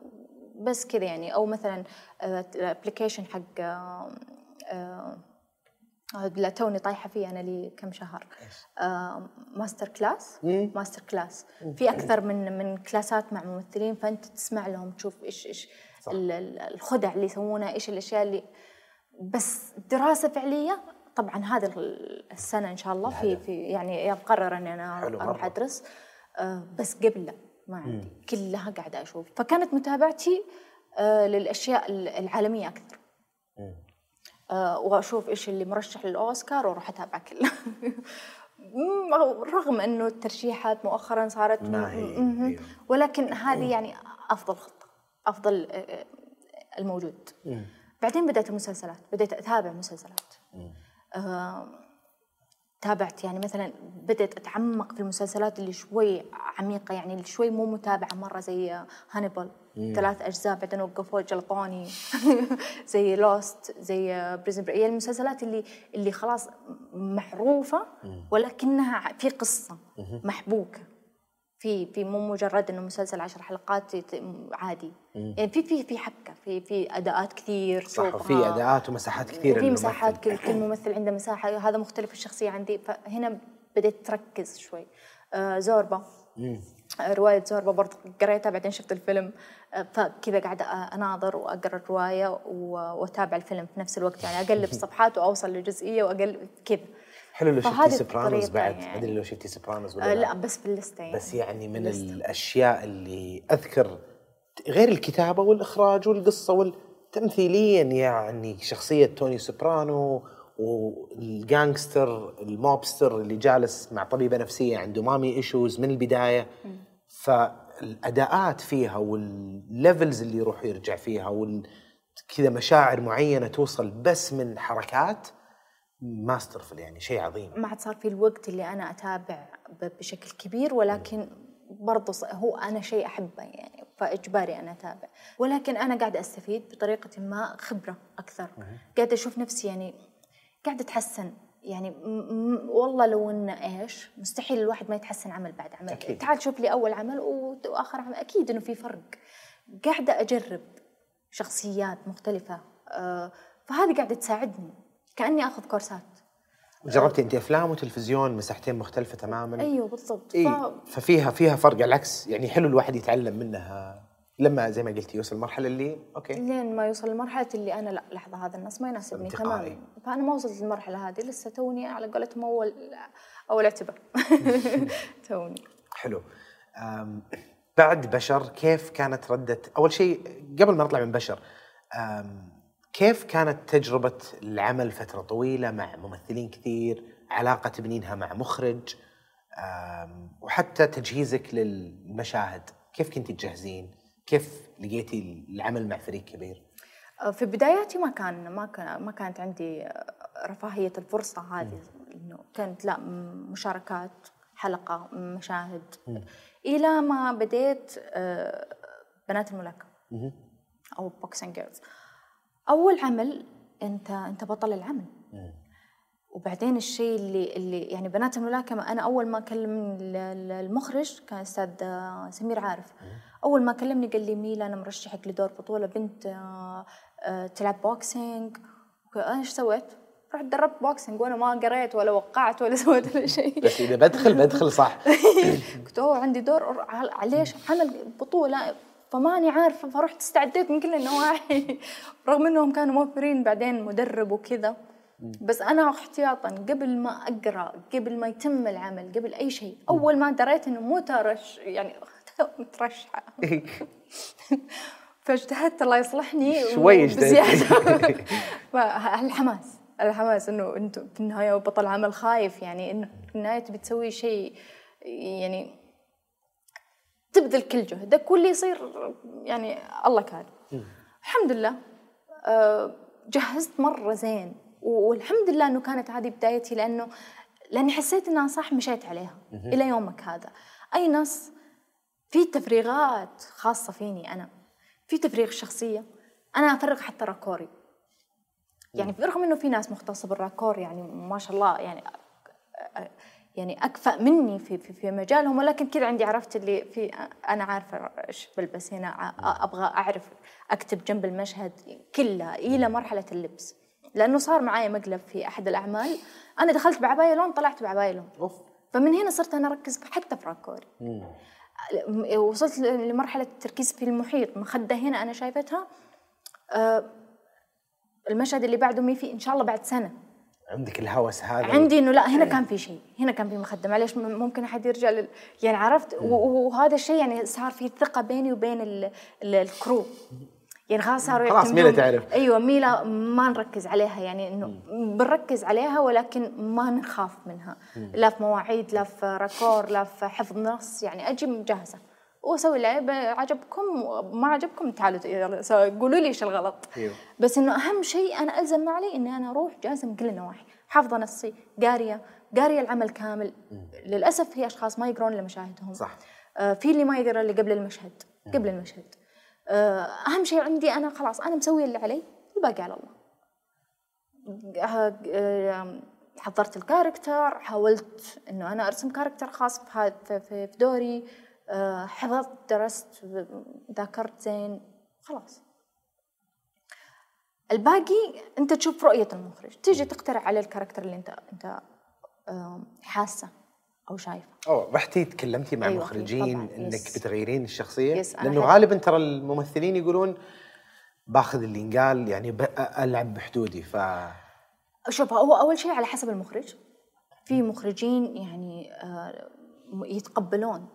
B: بس كذا يعني. أو مثلا ال application حق آه، آه، لا توني طايحة فيه أنا لي كم شهر. آه MasterClass MasterClass في أكثر من من classات مع ممثلين فأنت تسمع لهم تشوف إيش إيش ال- ال- الخدع اللي يسوونها إيش الأشياء اللي بس دراسة فعلية طبعا هذا ال- السنة إن شاء الله في في يعني مقرر
A: إني
B: أنا
A: أروح.
B: أدرس. آه بس قبل لا ما عندي. كلها قاعدة أشوف. فكانت متابعتي آه للأشياء العالمية أكثر. آه، وأشوف إيش اللي مرشح للأوسكار وأروح أتابع كله. رغم إنه الترشيحات مؤخرا صارت
A: ما هي،.
B: ولكن هذه يعني أفضل خطة أفضل الموجود. بعدين بدأت المسلسلات بديت أتابع مسلسلات. تابعت يعني مثلا بدأت أتعمق في المسلسلات اللي شوي عميقة يعني اللي شوي مو متابعة مرة زي هانيبال ثلاث أجزاء بعدين وقفوا جلطوني زي لوست زي Prison هي المسلسلات اللي اللي خلاص معروفة ولكنها في قصة محبوكة. في في مو مجرد إنه مسلسل عشر حلقات عادي. يعني في في في حبكة في في أداءات كثير
A: صح. وفي أداءات ومساحات كثيره
B: وفي
A: للممثل.
B: مساحات كل كل ممثل عنده مساحة هذا مختلف الشخصية عندي. فهنا بديت تركز شوي. آه زوربا. رواية زوربا برضه قريتها بعدين شفت الفيلم. آه، فكذا قاعدة أناظر وأقرأ الرواية وأتابع الفيلم في نفس الوقت. يعني أقلب صفحات وأوصل لجزئية وأقلب كذا.
A: حلو لو شفتي سوبرانوز بعد.
B: يعني.
A: ادري لو شفتي سوبرانوز ولا
B: آه لا؟ بس بال listة يعني.
A: بس يعني من
B: بال
A: listة. الأشياء اللي أذكر غير الكتابة والإخراج والقصة والتمثيل يا يعني شخصية توني سوبرانو وال gangster ال mobster اللي جالس مع طبيبة نفسية عنده mommy issues من البداية. فالأداءات فيها وال levels اللي يروح يرجع فيها وال كذا مشاعر معينة توصل بس من حركات masterful يعني شيء عظيم.
B: ما عاد صار في الوقت اللي أنا أتابع ب- بشكل كبير ولكن برضه هو أنا شيء أحبه يعني فإجباري أنا أتابع. ولكن أنا قاعدة أستفيد بطريقة ما خبرة أكثر. قاعدة أشوف نفسي يعني قاعدة أتحسن يعني م- والله لو إن إيش مستحيل الواحد ما يتحسن عمل بعد عمل.
A: أكيد.
B: تعال شوف لي أول عمل وآخر عمل. أكيد إنه في فرق. قاعدة أجرب شخصيات مختلفة آه، فهذه قاعدة تساعدني. كأني أخذ courseات.
A: جربتي انت أفلام وتلفزيون مساحتين مختلفة تماما؟
B: أيوه بالضبط.
A: اي
B: ف-
A: ففيها فيها فرق على العكس. يعني حلو الواحد يتعلم منها لما زي ما قلتي يوصل المرحله اللي okay.
B: لين ما يوصل لمرحلة اللي أنا لا لحظة هذا النص ما يناسبني. تماما. فأنا ما وصلت للمرحلة هذه لسه توني على قولتهم أول أول اعتبار. توني.
A: حلو. بعد بشر كيف كانت ردة؟ أول شيء قبل ما نطلع من بشر كيف كانت تجربة العمل فترة طويلة مع ممثلين كثير علاقة تبنينها مع مخرج وحتى تجهيزك للمشاهد؟ كيف كنت تجهزين؟ كيف لقيتي العمل مع فريق كبير؟
B: في بداياتي ما كان ما كان ما كانت عندي رفاهية الفرصة هذه إنه كانت لا م- مشاركات حلقة مشاهد. إلى ما بديت آه، بنات الملاكمة أو Boxing Girls أول عمل أنت أنت بطل العمل. وبعدين الشيء اللي اللي يعني بنات الملاكمة أنا أول ما كلم ال- ال- المخرج كان أستاذ آه، سمير عارف. أول ما كلمني قال لي ميلا أنا مرشحك لدور بطولة بنت آه، آه، تلعب boxing أنا إيش سويت؟ رحت دربت boxing وأنا ما قريت ولا وقعت ولا سويت ولا شيء.
A: بس إذا بدخل بدخل صح.
B: قلت أوه عندي دور ع- ليش عمل بطولة؟ فماني عارفة فرحت استعديت من كل النواحي. رغم إنهم كانوا موفرين بعدين مدرب وكذا. بس أنا احتياطا قبل ما أقرأ قبل ما يتم العمل قبل أي شيء أول ما دريت إنه مو ترش يعني مترشحة. فاجتهدت الله يصلحني
A: شوي اجتهدتي.
B: بزيادة فالحماس الحماس إنه انت في النهاية بطل عمل خايف يعني إنه في النهاية تبي تسوي شيء يعني تبذل كل جهدك واللي يصير يعني الله كان الحمد لله آه، جهزت مرة زين. والحمد لله إنه كانت هذه بدايتي لأنه لأني حسيت إنها صح مشيت عليها إلى يومك هذا. أي نص في تفريغات خاصة فيني أنا. في تفريغ شخصية. أنا أفرغ حتى راكوري. يعني برغم إنه في ناس مختصة بالراكور يعني ما شاء الله يعني يعني أكفأ مني في في, في مجالهم ولكن كذا عندي عرفت اللي في أنا عارفة إيش بلبس هنا أبغى أعرف أكتب جنب المشهد كله إلى مرحلة اللبس. لأنه صار معايا مقلب في أحد الأعمال. أنا دخلت بعبايه لون طلعت بعبايه لون
A: أوف.
B: فمن هنا صرت أنا أركز حتى في راكوري. وصلت لمرحلة التركيز في المحيط. مخدة هنا أنا شايفتها. آه، المشهد اللي بعده مي في إن شاء الله بعد سنة.
A: عندك الهوس هذا
B: عندي إنه لا هنا كان في شيء هنا كان في مخدة. معليش ممكن أحد يرجع لل... يعني عرفت؟ و- وهذا الشيء يعني صار في ثقة بيني وبين ال... ال... الكرو. يعني خلاص صاروا
A: خلاص ميلا تعرف.
B: أيوه ميلا ما نركز عليها. يعني إنه بنركز عليها ولكن ما نخاف منها. لا في مواعيد لا في راكور لا في حفظ نص. يعني أجي مجهزه واسوي العيب عجبكم ما عجبكم تعالوا قولوا لي إيش الغلط.
A: أيوه.
B: بس إنه أهم شيء أنا ألزم علي إني أنا أروح جاهزه من كل النواحي. حافظة نصي قارية قارية العمل كامل. للأسف في أشخاص ما يقرون لمشاهدهم.
A: صح.
B: آه في اللي ما يقرأ اللي قبل المشهد قبل المشهد. آه أهم شيء عندي أنا خلاص أنا مسويه اللي علي الباقي على الله. آه، آه، حضرت ال character حاولت إنه أنا أرسم character خاص في في- دوري. حفظت درست ذاكرت زين خلاص. الباقي أنت تشوف رؤية المخرج. تيجي تقترح على ال character اللي أنت أنت حاسة أو شايفة.
A: اوه رحتي تكلمتي مع
B: أيوة،
A: المخرجين
B: طبعاً،
A: إنك
B: yes.
A: بتغيرين
B: الشخصية؟
A: yes،
B: لأنه
A: غالبا ترى الممثلين يقولون باخذ اللي ينقال يعني ألعب بحدودي ف
B: شوف هو أول شيء على حسب المخرج. في مخرجين يعني آه، يتقبلون.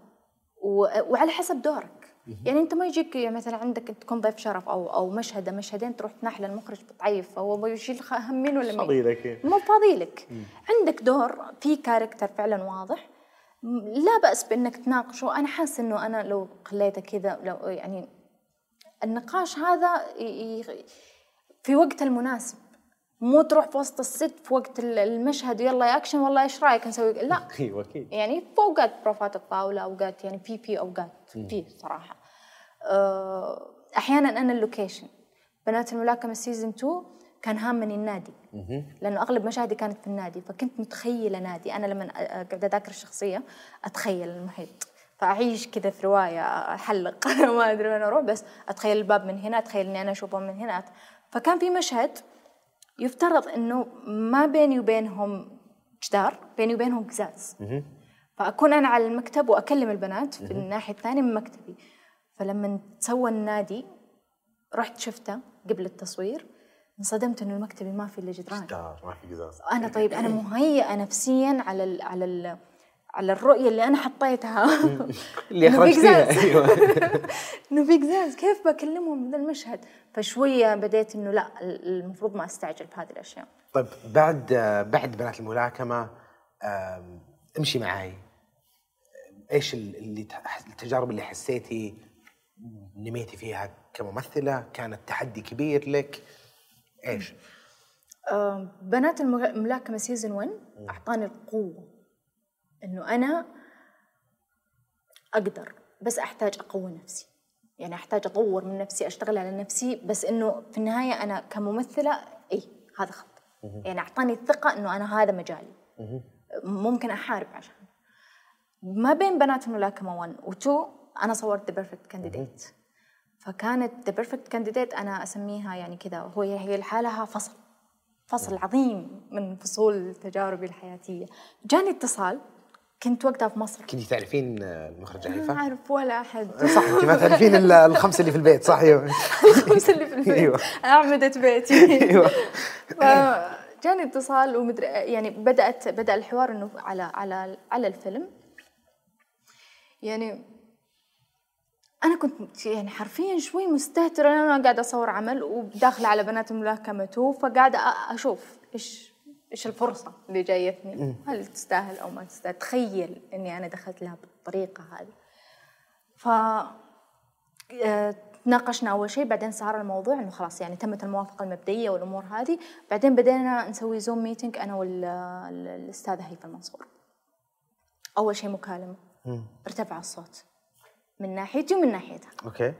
B: وعلى حسب دورك. يعني انت ما يجيك مثلا عندك تكون ضيف شرف أو أو مشهد مشهدين تروح تناح للمخرج بتعيف فهو بيشيل خ- هم مين ولا مين.
A: لك.
B: مو فاضي لك. عندك دور في character فعلا واضح. لا بأس بأنك تناقشه. أنا حاسة أنه أنا لو خليته كذا لو يعني النقاش هذا في وقت المناسب. مو تروح في وسط ال set في وقت ال- المشهد يلا يا أكشن والله إيش رأيك؟ نسوي لا.
A: أيوه أكيد.
B: يعني في أوقات بروفات تطاوله أوقات يعني في في أوقات في صراحة. أه، أحيانا أنا ال location. بنات الملاكمة season 2 كان هامني النادي. لأنه أغلب مشاهدي كانت في النادي فكنت متخيلة نادي. أنا لما قاعدة أذاكر الشخصية أتخيل المحيط. فأعيش كذا في رواية أحلق. ما أدري وين أروح بس أتخيل الباب من هنا أتخيل إني أنا اشوفهم من هنا فكان في مشهد يفترض إنه ما بيني وبينهم جدار بيني وبينهم قزاز. فأكون أنا على المكتب وأكلم البنات في الناحية الثانية من مكتبي. فلما تسوى النادي رحت شفته قبل التصوير انصدمت إنه مكتبي ما في إلا جدران.
A: دار ما في قزاز.
B: أنا طيب أنا مهيئة نفسيا على ال على ال على الرؤية اللي أنا حطيتها.
A: اللي اخرجتيها. أيوه.
B: إنه في قزاز كيف بكلمهم ذا المشهد؟ فشوية بديت إنه لا المفروض ما أستعجل بهذه الأشياء.
A: طيب بعد بعد بنات الملاكمة امشي معاي. إيش ال- اللي التجارب اللي حسيتي نميتي فيها كممثلة؟ كانت تحدي كبير لك؟ إيش؟
B: آه، بنات الملاكمة سيزون 1 أعطاني القوة. إنه أنا أقدر بس أحتاج أقوي نفسي. يعني أحتاج أطور من نفسي أشتغل على نفسي بس إنه في النهاية أنا كممثلة إيه هذا خط. يعني أعطاني الثقة إنه أنا هذا مجالي. ممكن أحارب عشان. ما بين بنات الملاكمة 1 و 2 أنا صورت The Perfect Candidate فكانت The Perfect Candidate أنا أسميها يعني كذا هو هي لحالها فصل. فصل عظيم من فصول تجاربي الحياتية. جاني اتصال كنت وقتها في مصر.
A: كنتي تعرفين المخرجة
B: ما
A: هيفا؟
B: أعرف ولا أحد.
A: صح انت ما تعرفين الا الخمسة اللي في البيت صح؟ أيوه.
B: الخمسة اللي في البيت.
A: أيوة.
B: أعمدة بيتي.
A: أيوه.
B: فجاني اتصال ومدري يعني بدأت بدأ الحوار إنه على على على الفيلم. يعني أنا كنت يعني حرفيا شوي مستهترة لأن أنا قاعدة أصور عمل وداخلة على بنات الملاكمة تو فقاعدة أ- إيش الفرصة اللي جايتني؟ هل تستاهل أو ما تستاهل؟ تخيل إني أنا دخلت لها بالطريقة هذه. ف آه، تناقشنا أول شيء بعدين صار الموضوع إنه خلاص يعني تمت الموافقة المبدئية والأمور هذه. بعدين بدينا نسوي Zoom meeting أنا والاستاذه هيفا المنصور. أول شيء مكالمة. ارتفع الصوت. من ناحيتي ومن ناحيتها.
A: okay.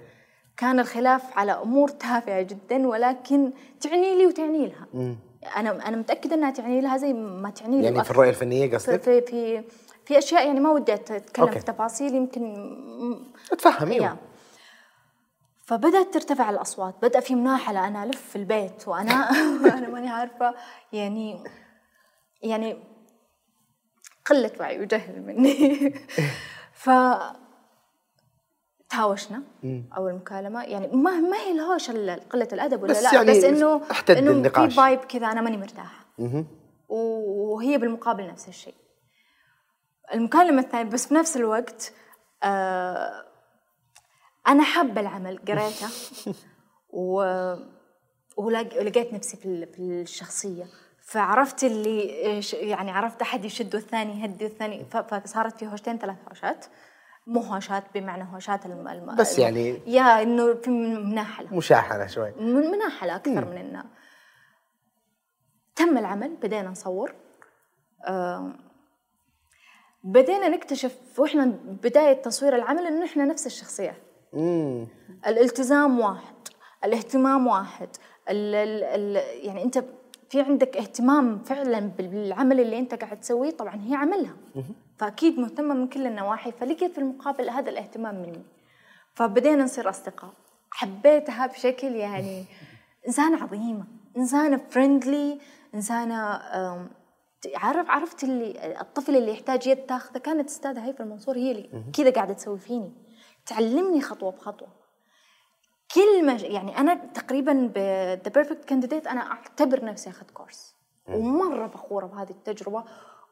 B: كان الخلاف على أمور تافهة جدا ولكن تعني لي وتعني لها. أنا أنا متأكدة إنها تعني لها زي ما تعني لي
A: يعني في. الرؤية
B: الفنية
A: قصدك؟
B: في في, في أشياء يعني ما ودي أتكلم
A: أوكي.
B: في تفاصيل يمكن
A: اتفهم. أيوه
B: فبدأت ترتفع الأصوات بدأ في مناحلة أنا ألف في البيت وأنا أنا ماني عارفة يعني يعني قلة وعي وجهل مني ف تهاوشنا أول مكالمة يعني ما ما هي الهوش ال- قلة الأدب ولا
A: بس
B: لا؟
A: يعني
B: بس إنه
A: النقاش.
B: في فايب كذا أنا ماني مرتاحة. وهي بالمقابل نفس الشيء. المكالمة الثانية بس في نفس الوقت آه أنا حابة العمل قريته. و ولق- ولقيت نفسي في ال- في الشخصية. فعرفت اللي يعني عرفت أحد يشد والثاني يهدي والثاني فصارت في هوشتين ثلاث هوشات. مو هوشات بمعنى هوشات الم... الم...
A: بس يعني-
B: يا إنه في مناحلة
A: مشاحنة شوي.
B: من مناحلة أكثر من إنه تم العمل بدينا نصور. آه بدينا نكتشف وإحنا بداية تصوير العمل إنه إحنا نفس الشخصيات
A: امم
B: الالتزام واحد الاهتمام واحد ال ال ال يعني أنت في عندك اهتمام فعلا بالعمل اللي أنت قاعد تسويه طبعا هي عملها. فأكيد مهتمة من كل النواحي فلقيت في المقابل هذا الاهتمام مني. فبدينا نصير أصدقاء. حبيتها بشكل يعني إنسانة عظيمة إنسانة friendly إنسانة عارف عرفت اللي الطفل اللي يحتاج يد تاخذه؟ كانت أستاذة هيفا المنصور هي اللي كذا قاعدة تسوي فيني. تعلمني خطوة بخطوة. كل ما يعني أنا تقريبا The Perfect Candidate أنا أعتبر نفسي أخذت course ومرة فخورة بهذه التجربة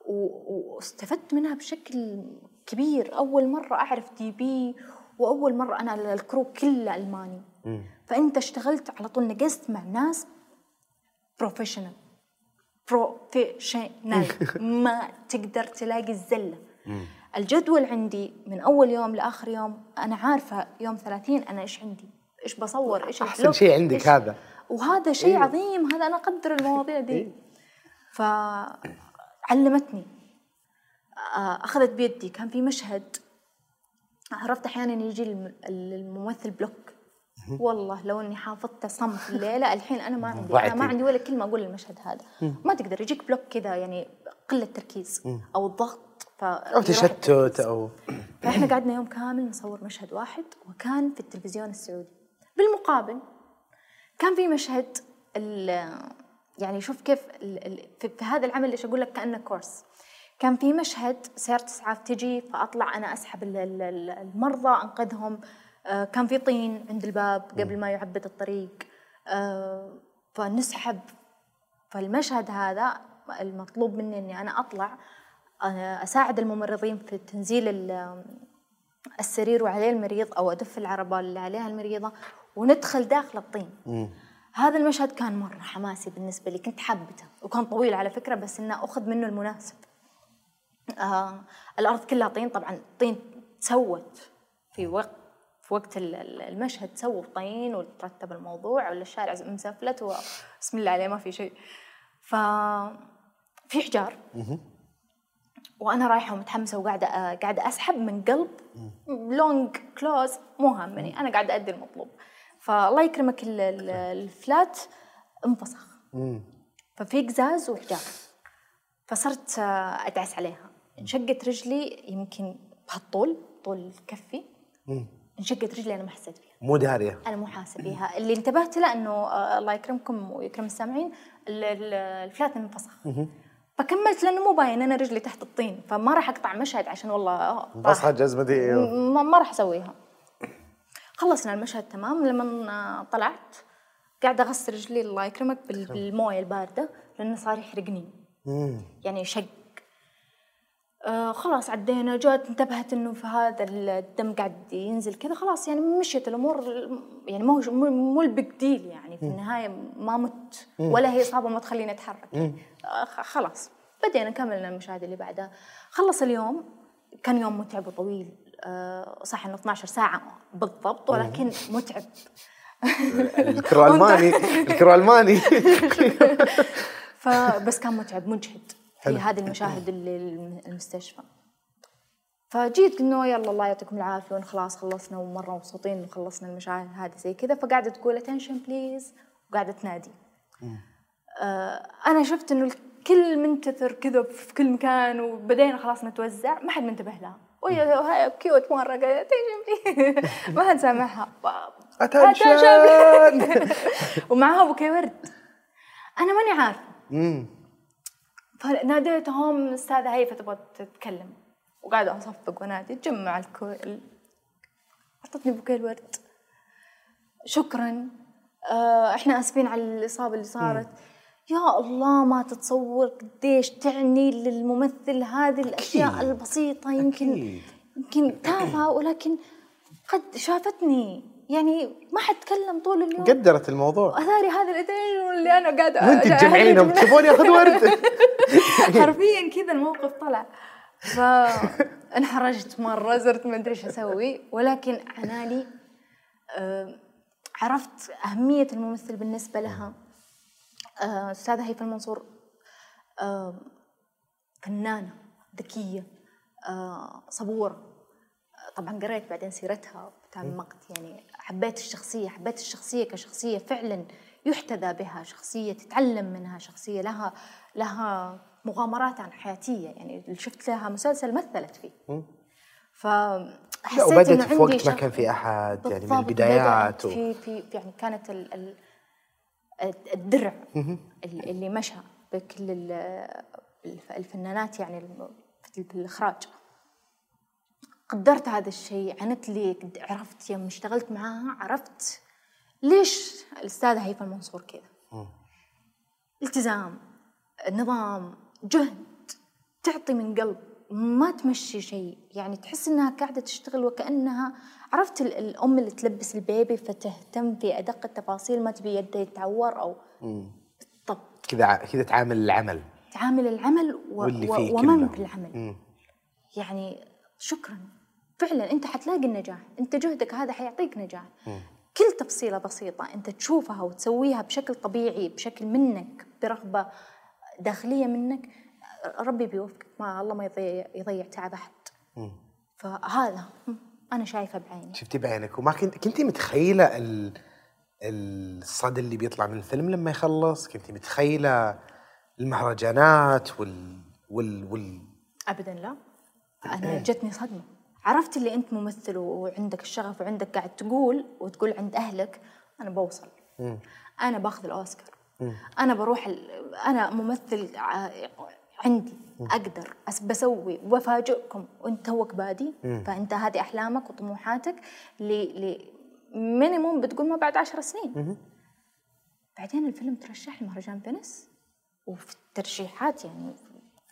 B: و- واستفدت منها بشكل كبير. أول مرة أعرف DP وأول مرة أنا ال crew كله ألماني. فأنت اشتغلت على طول نقزت مع ناس professional professional ما تقدر تلاقي الزلة. الجدول عندي من أول يوم لآخر يوم أنا عارفة يوم 30 أنا إيش عندي. إيش بصور إيش
A: ال
B: block،
A: شيء عندك
B: إيش-
A: هذا.
B: وهذا شيء عظيم هذا أنا أقدر المواضيع دي. فعلمتني آه، أخذت بيدي كان في مشهد عرفت أحيانا يجي الم- الممثل block. والله لو إني حافظة صم الليلة الحين أنا ما عندي
A: أنا.
B: ما عندي ولا كلمة أقول المشهد هذا. ما تقدر يجيك block كذا يعني قلة تركيز أو الضغط ف
A: أو تشتت أو
B: فإحنا قعدنا يوم كامل نصور مشهد واحد وكان في التلفزيون السعودي. بالمقابل كان في مشهد ال- يعني شوف كيف في, هذا العمل إيش أقول لك كأنه كورس. كان في مشهد سيارة إسعاف تجي فأطلع أنا أسحب ال- ال- ال- المرضى أنقذهم. آه، كان في طين عند الباب قبل ما يعبد الطريق. آه، فنسحب. فالمشهد هذا المطلوب مني إني أنا أطلع آه، أساعد الممرضين في تنزيل ال- السرير وعليه المريض أو أدف العربة اللي عليها المريضة وندخل داخل الطين. هذا المشهد كان مرة حماسي بالنسبة لي كنت حابته وكان طويل على فكرة بس إنه أخذ منه المناسب. آه الأرض كلها طين طبعا طين تسوت في وقت في وقت ال- ال- المشهد سووا طين وترتب الموضوع ولا الشارع مسفلت وبسم الله عليه ما في شيء. ف في حجار. وأنا رايحة ومتحمسة وقاعدة آه، قاعدة أسحب من قلب لونج كلوز مو هامني أنا قاعدة أدي المطلوب. فالله يكرمك ال- ال- الفلات انفسخ. ففي قزاز وحجار فصرت آه، أدعس عليها. انشقت رجلي يمكن بهالطول طول كفي. انشقت رجلي أنا ما حسيت فيها.
A: مو دارية.
B: أنا مو حاسة فيها اللي انتبهت له إنه آه، الله يكرمكم ويكرم السامعين ال- ال- الفلات انفسخ. فكملت لأنه مو باين أنا رجلي تحت الطين فما راح أقطع مشهد عشان والله آه، راح.
A: بصحى جزمتي
B: ما, ما راح أسويها. خلصنا المشهد تمام لما طلعت قاعدة أغسل رجلي الله يكرمك بال- بالموية الباردة لأنه صار يحرقني. يعني شق. آه خلاص عدينا جات انتبهت إنه في هذا الدم قاعد ينزل كذا خلاص يعني مشيت الأمور يعني مو مو ال big deal يعني في النهاية ما مت ولا هي إصابة ما تخليني أتحرك. آه خلاص. بدينا كملنا المشاهد اللي بعدها. خلص اليوم كان يوم متعب وطويل. آه صح إنه 12 ساعة بالضبط ولكن متعب.
A: ال crew ألماني ال crew ألماني.
B: فبس كان متعب مجهد في هذه المشاهد اللي الم- المستشفى. فجيت انه يلا الله يعطيكم العافية خلاص خلصنا ومرة مبسوطين انه خلصنا المشاهد هذه زي كذا فقاعدة تقول attention please وقاعدة تنادي. آه أنا شفت إنه الكل منتثر كذا في كل مكان وبدينا خلاص نتوزع ما حد منتبه لها. وهي وهي cute مره قالت please ما حد سامعها.
A: attention
B: ومعها بوكي ورد أنا ماني عارفة. فناديتهم استاذه هيفا تبغى تتكلم. وقاعدة اصفق ونادي. تجمع الكل. أعطتني بوكيه الورد شكرا. آه إحنا آسفين على الإصابة اللي صارت. يا الله ما تتصور قديش تعني للممثل هذه الأشياء
A: أكيد.
B: البسيطة. يمكن
A: أكيد.
B: يمكن تافهة ولكن قد شافتني. يعني ما حد تكلم طول اليوم.
A: قدرت الموضوع.
B: أثاري هذا الاثنين اللي أنا قاعدة
A: وأنت تجمعينهم تبون ياخذ ورد
B: حرفيا كذا الموقف طلع. فانحرجت مرة صرت ما أدري إيش أسوي. ولكن عنالي عرفت أهمية الممثل بالنسبة لها. أستاذة هيفا المنصور فنانة ذكية آه، صبورة. طبعا قريت بعدين سيرتها تعمقت يعني حبيت الشخصية حبيت الشخصية كشخصية فعلا يحتذى بها شخصية تتعلم منها شخصية لها لها مغامرات عن حياتية يعني اللي شفت لها مسلسل مثلت فيه. ف إنه
A: في وقت ما. كان في أحد يعني من البدايات و...
B: في في يعني كانت ال ال الدرع ال- اللي مشى بكل ال- الف- الفنانات يعني في الإخراج. قدرت هذا الشيء عنت لي عرفت يوم اشتغلت معاها عرفت ليش الأستاذة هيفا المنصور كذا. التزام نظام جهد تعطي من قلب. ما تمشي شيء. يعني تحس إنها قاعدة تشتغل وكأنها عرفت ال- الأم اللي تلبس البيبي فتهتم في أدق التفاصيل ما تبي يده يتعور أو بالضبط
A: كذا كذا تعامل العمل.
B: تعامل العمل و...
A: واللي
B: و...
A: فيه
B: ومن
A: كله.
B: في العمل. يعني شكرا. فعلا أنت حتلاقي النجاح. أنت جهدك هذا حيعطيك نجاح. كل تفصيلة بسيطة أنت تشوفها وتسويها بشكل طبيعي بشكل منك برغبة داخلية منك ربي بيوفقك ما الله ما يضيع يضيع تعب أحد. فهذا أنا شايفة بعيني.
A: شفتي بعينك. وما كنت كنتي متخيلة ال... الصدى اللي بيطلع من الفيلم لما يخلص؟ كنتي متخيلة المهرجانات وال وال, وال...
B: ابدا لا. أنا جتني صدمة. عرفت اللي أنت ممثل وعندك الشغف وعندك قاعد تقول وتقول عند أهلك أنا بوصل. أنا باخذ الأوسكار. أنا بروح ال... أنا ممثل عندي. أقدر بسوي وبفاجئكم وانت توك بادي. فأنت هذه أحلامك وطموحاتك ل ل minimum بتقول ما بعد عشر سنين. بعدين الفيلم ترشح لمهرجان فينيس؟ وفي الترشيحات يعني.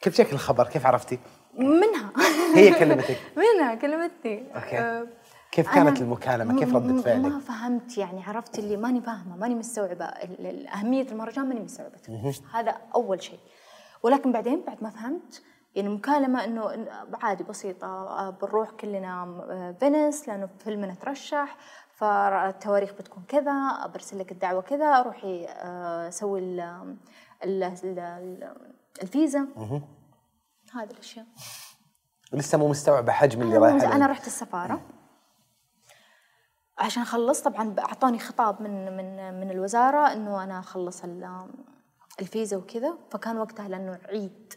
A: كيف جاك الخبر؟ كيف عرفتي؟
B: منها.
A: هي كلمتك.
B: منها كلمتني
A: okay.
B: آه،
A: كيف كانت المكالمة؟ كيف ردة فعلك؟
B: ما فهمت يعني. عرفت اللي ماني فاهمة ماني ال- أهمية المهرجان ماني مستوعبتها. هذا أول شيء. ولكن بعدين بعد ما فهمت يعني مكالمة إنه إن- عادي بسيطة بنروح كلنا فينيس لأنه فيلمنا ترشح فالتواريخ بتكون كذا برسل لك الدعوة كذا روحي آه، سوي ال- ال- ال- ال- الفيزا. هذه الأشياء.
A: لسه مو مستوعبة حجم اللي رايح
B: أنا. رحت السفارة. عشان خلص طبعا أعطوني خطاب من من من الوزارة إنه أنا أخلص ال- الفيزا وكذا فكان وقتها لأنه عيد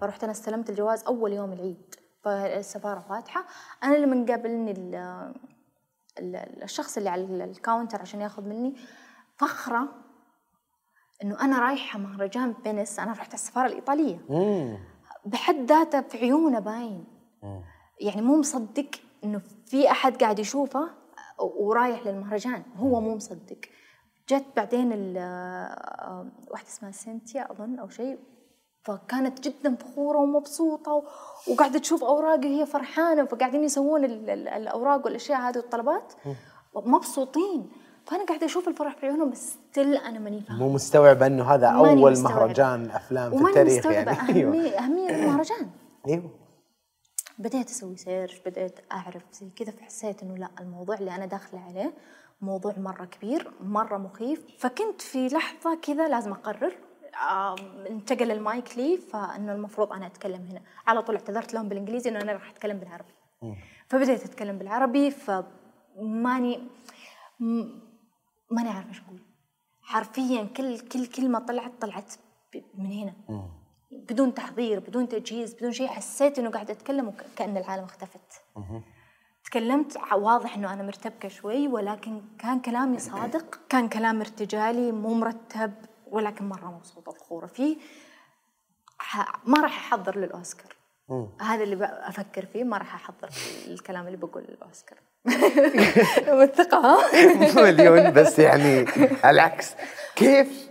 B: فرحت أنا استلمت الجواز أول يوم العيد. فالسفارة فاتحة. أنا اللي من قابلني ال- ال- الشخص اللي على ال- ال counter عشان ياخذ مني. فخرة إنه أنا رايحة مهرجان فينيس. أنا رحت على السفارة الإيطالية.
A: مم.
B: بحد ذاته في عيونه باين. يعني مو مصدق إنه في أحد قاعد يشوفه ورايح للمهرجان. هو مو مصدق. جت بعدين ال- آه، واحدة اسمها سينتيا أظن أو شيء فكانت جدا فخورة ومبسوطة وقاعدة تشوف أوراقي وهي فرحانة فقاعدين يسوون ال- ال- الأوراق والأشياء هذه والطلبات. مبسوطين. فأنا قاعدة أشوف الفرح في عيونهم بس still أنا ماني فاهمة.
A: مو مستوعبة إنه هذا
B: أول.
A: مهرجان أفلام في التاريخ يعني. أيوه.
B: أهمية أهمية المهرجان.
A: أيوه.
B: بديت أسوي search بديت أعرف زي كذا فحسيت إنه لا الموضوع اللي أنا داخلة عليه موضوع مرة كبير مرة مخيف. فكنت في لحظة كذا لازم أقرر. آم، انتقل المايك لي فإنه المفروض أنا أتكلم هنا. على طول اعتذرت لهم بالإنجليزي إنه أنا راح أتكلم بالعربي. فبديت أتكلم بالعربي فماني ماني عارفة إيش أقول. حرفيا كل كل كلمة طلعت طلعت من هنا. بدون تحضير بدون تجهيز بدون شيء. حسيت إنه قاعدة أتكلم وكأن العالم اختفت. تكلمت واضح إنه أنا مرتبكة شوي ولكن كان كلامي صادق كان كلام ارتجالي مو مرتب ولكن مرة مبسوطه وفخوره فيه. ما راح أحضر للأوسكار. هذا اللي أفكر فيه ما راح أحضر الكلام اللي بقول للأوسكار. ها؟
A: مليون بس يعني العكس. كيف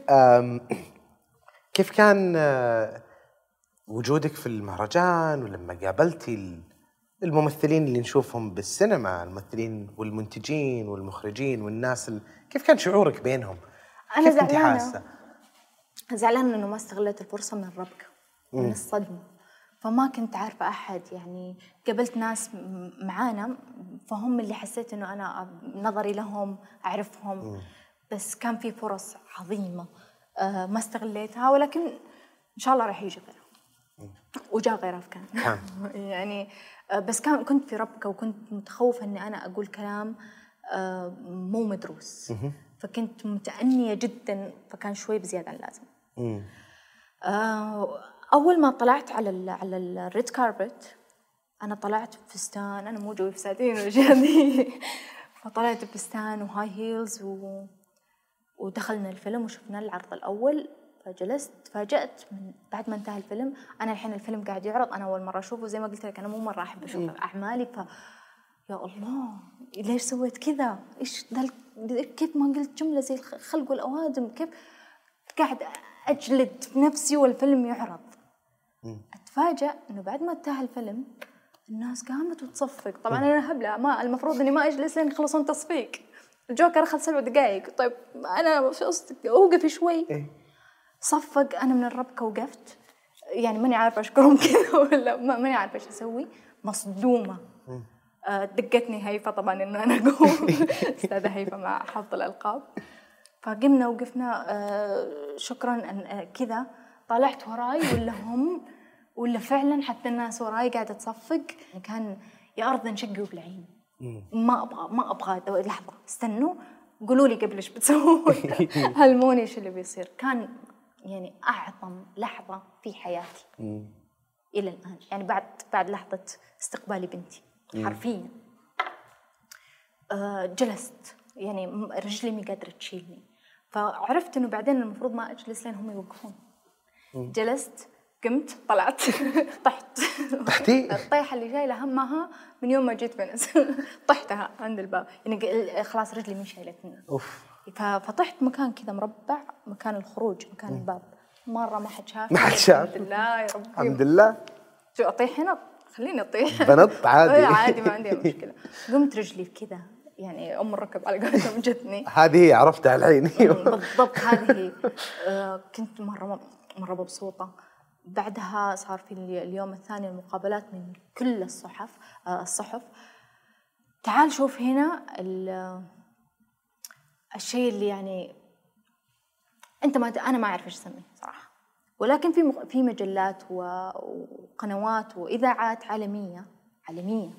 A: كيف كان آه، وجودك في المهرجان ولما قابلتي الممثلين اللي نشوفهم بالسينما الممثلين والمنتجين والمخرجين والناس ال... كيف كان شعورك بينهم؟
B: أنا
A: كيف كنت. حاسة؟
B: زعلانة إنه ما استغليت الفرصة من الربكة من الصدمة فما كنت عارفة أحد يعني قابلت ناس معانا فهم اللي حسيت إنه أنا نظري لهم أعرفهم بس كان في فرص عظيمة آه، ما استغليتها ولكن إن شاء الله راح يجي غيرها وجاء غيرها كان. يعني بس كان كنت في ربكة وكنت متخوفة إني أنا أقول كلام آه، مو مدروس. فكنت متأنية جدا فكان شوي بزيادة عن اللازم. آه أول ما طلعت على ال على ال red carpet أنا طلعت بفستان أنا مو جوي فساتين والاشياء ذي فطلعت بفستان و high heels و... ودخلنا الفيلم وشفنا العرض الأول. فجلست تفاجأت من بعد ما انتهى الفيلم. أنا الحين الفيلم قاعد يعرض أنا أول مرة أشوفه. زي ما قلت لك أنا مو مرة أحب أشوف أعمالي. ف يا الله ليش سويت كذا؟ إيش ذا كيف ما قلت جملة زي الخلق والأوادم. كيف قاعد أجلد نفسي والفيلم يعرض. أتفاجأ إنه بعد ما انتهى الفيلم الناس قامت وتصفق طبعا أنا هبله ما المفروض إني ما أجلس لين يخلصون تصفيق. الجوكر أخذ سبع دقائق طيب أنا اوقفي شوي.
A: إيه.
B: صفق أنا من الربكة وقفت. يعني ماني عارفة اشكرهم كذا ولا ما- ماني عارفة إيش أسوي. مصدومة. آه، دقتني هيفا طبعا إنه أنا أقوم. أستاذة هيفا مع حفظ الألقاب. فقمنا وقفنا. آه، شكرا آه، كذا. طلعت وراي ولا هم؟ ولا فعلا حتى الناس وراي قاعدة تصفق؟ كان يا أرض انشقي وبلعين. ما أبغى ما أبغى. لحظة استنوا. قولوا لي قبل إيش بتسوون؟ علموني إيش اللي بيصير؟ كان يعني أعظم لحظة في حياتي. إلى الآن. يعني بعد بعد لحظة استقبالي بنتي. حرفيا. آه جلست. يعني رجلي مي قادره تشيلني. فعرفت إنه بعدين المفروض ما أجلس لين هم يوقفون. جلست قمت طلعت طحت.
A: طحتي؟
B: الطيحة اللي شايله همها من يوم ما جيت فينس طحتها عند الباب. يعني خلاص رجلي مي شايلتني أوف. فطحت مكان كذا مربع مكان الخروج مكان الباب. مرة ما حد شاف.
A: ما حد شاف.
B: الحمد لله يا ربي.
A: الحمد لله.
B: شو أطيح هنا؟ خليني أطيح.
A: بنط عادي.
B: عادي ما عندي مشكلة. قمت رجلي كذا يعني أم الركب على قولتهم جتني.
A: هذه هي عرفتها الحين.
B: بالضبط هذه هي. آه، كنت مرة مرة مبسوطة. بعدها صار في الي- اليوم الثاني المقابلات من كل الصحف آه، الصحف. تعال شوف هنا ال- الشيء اللي يعني أنت ما أنا ما أعرف إيش أسميه صراحة. ولكن في مق- في مجلات و- وقنوات وإذاعات عالمية عالمية.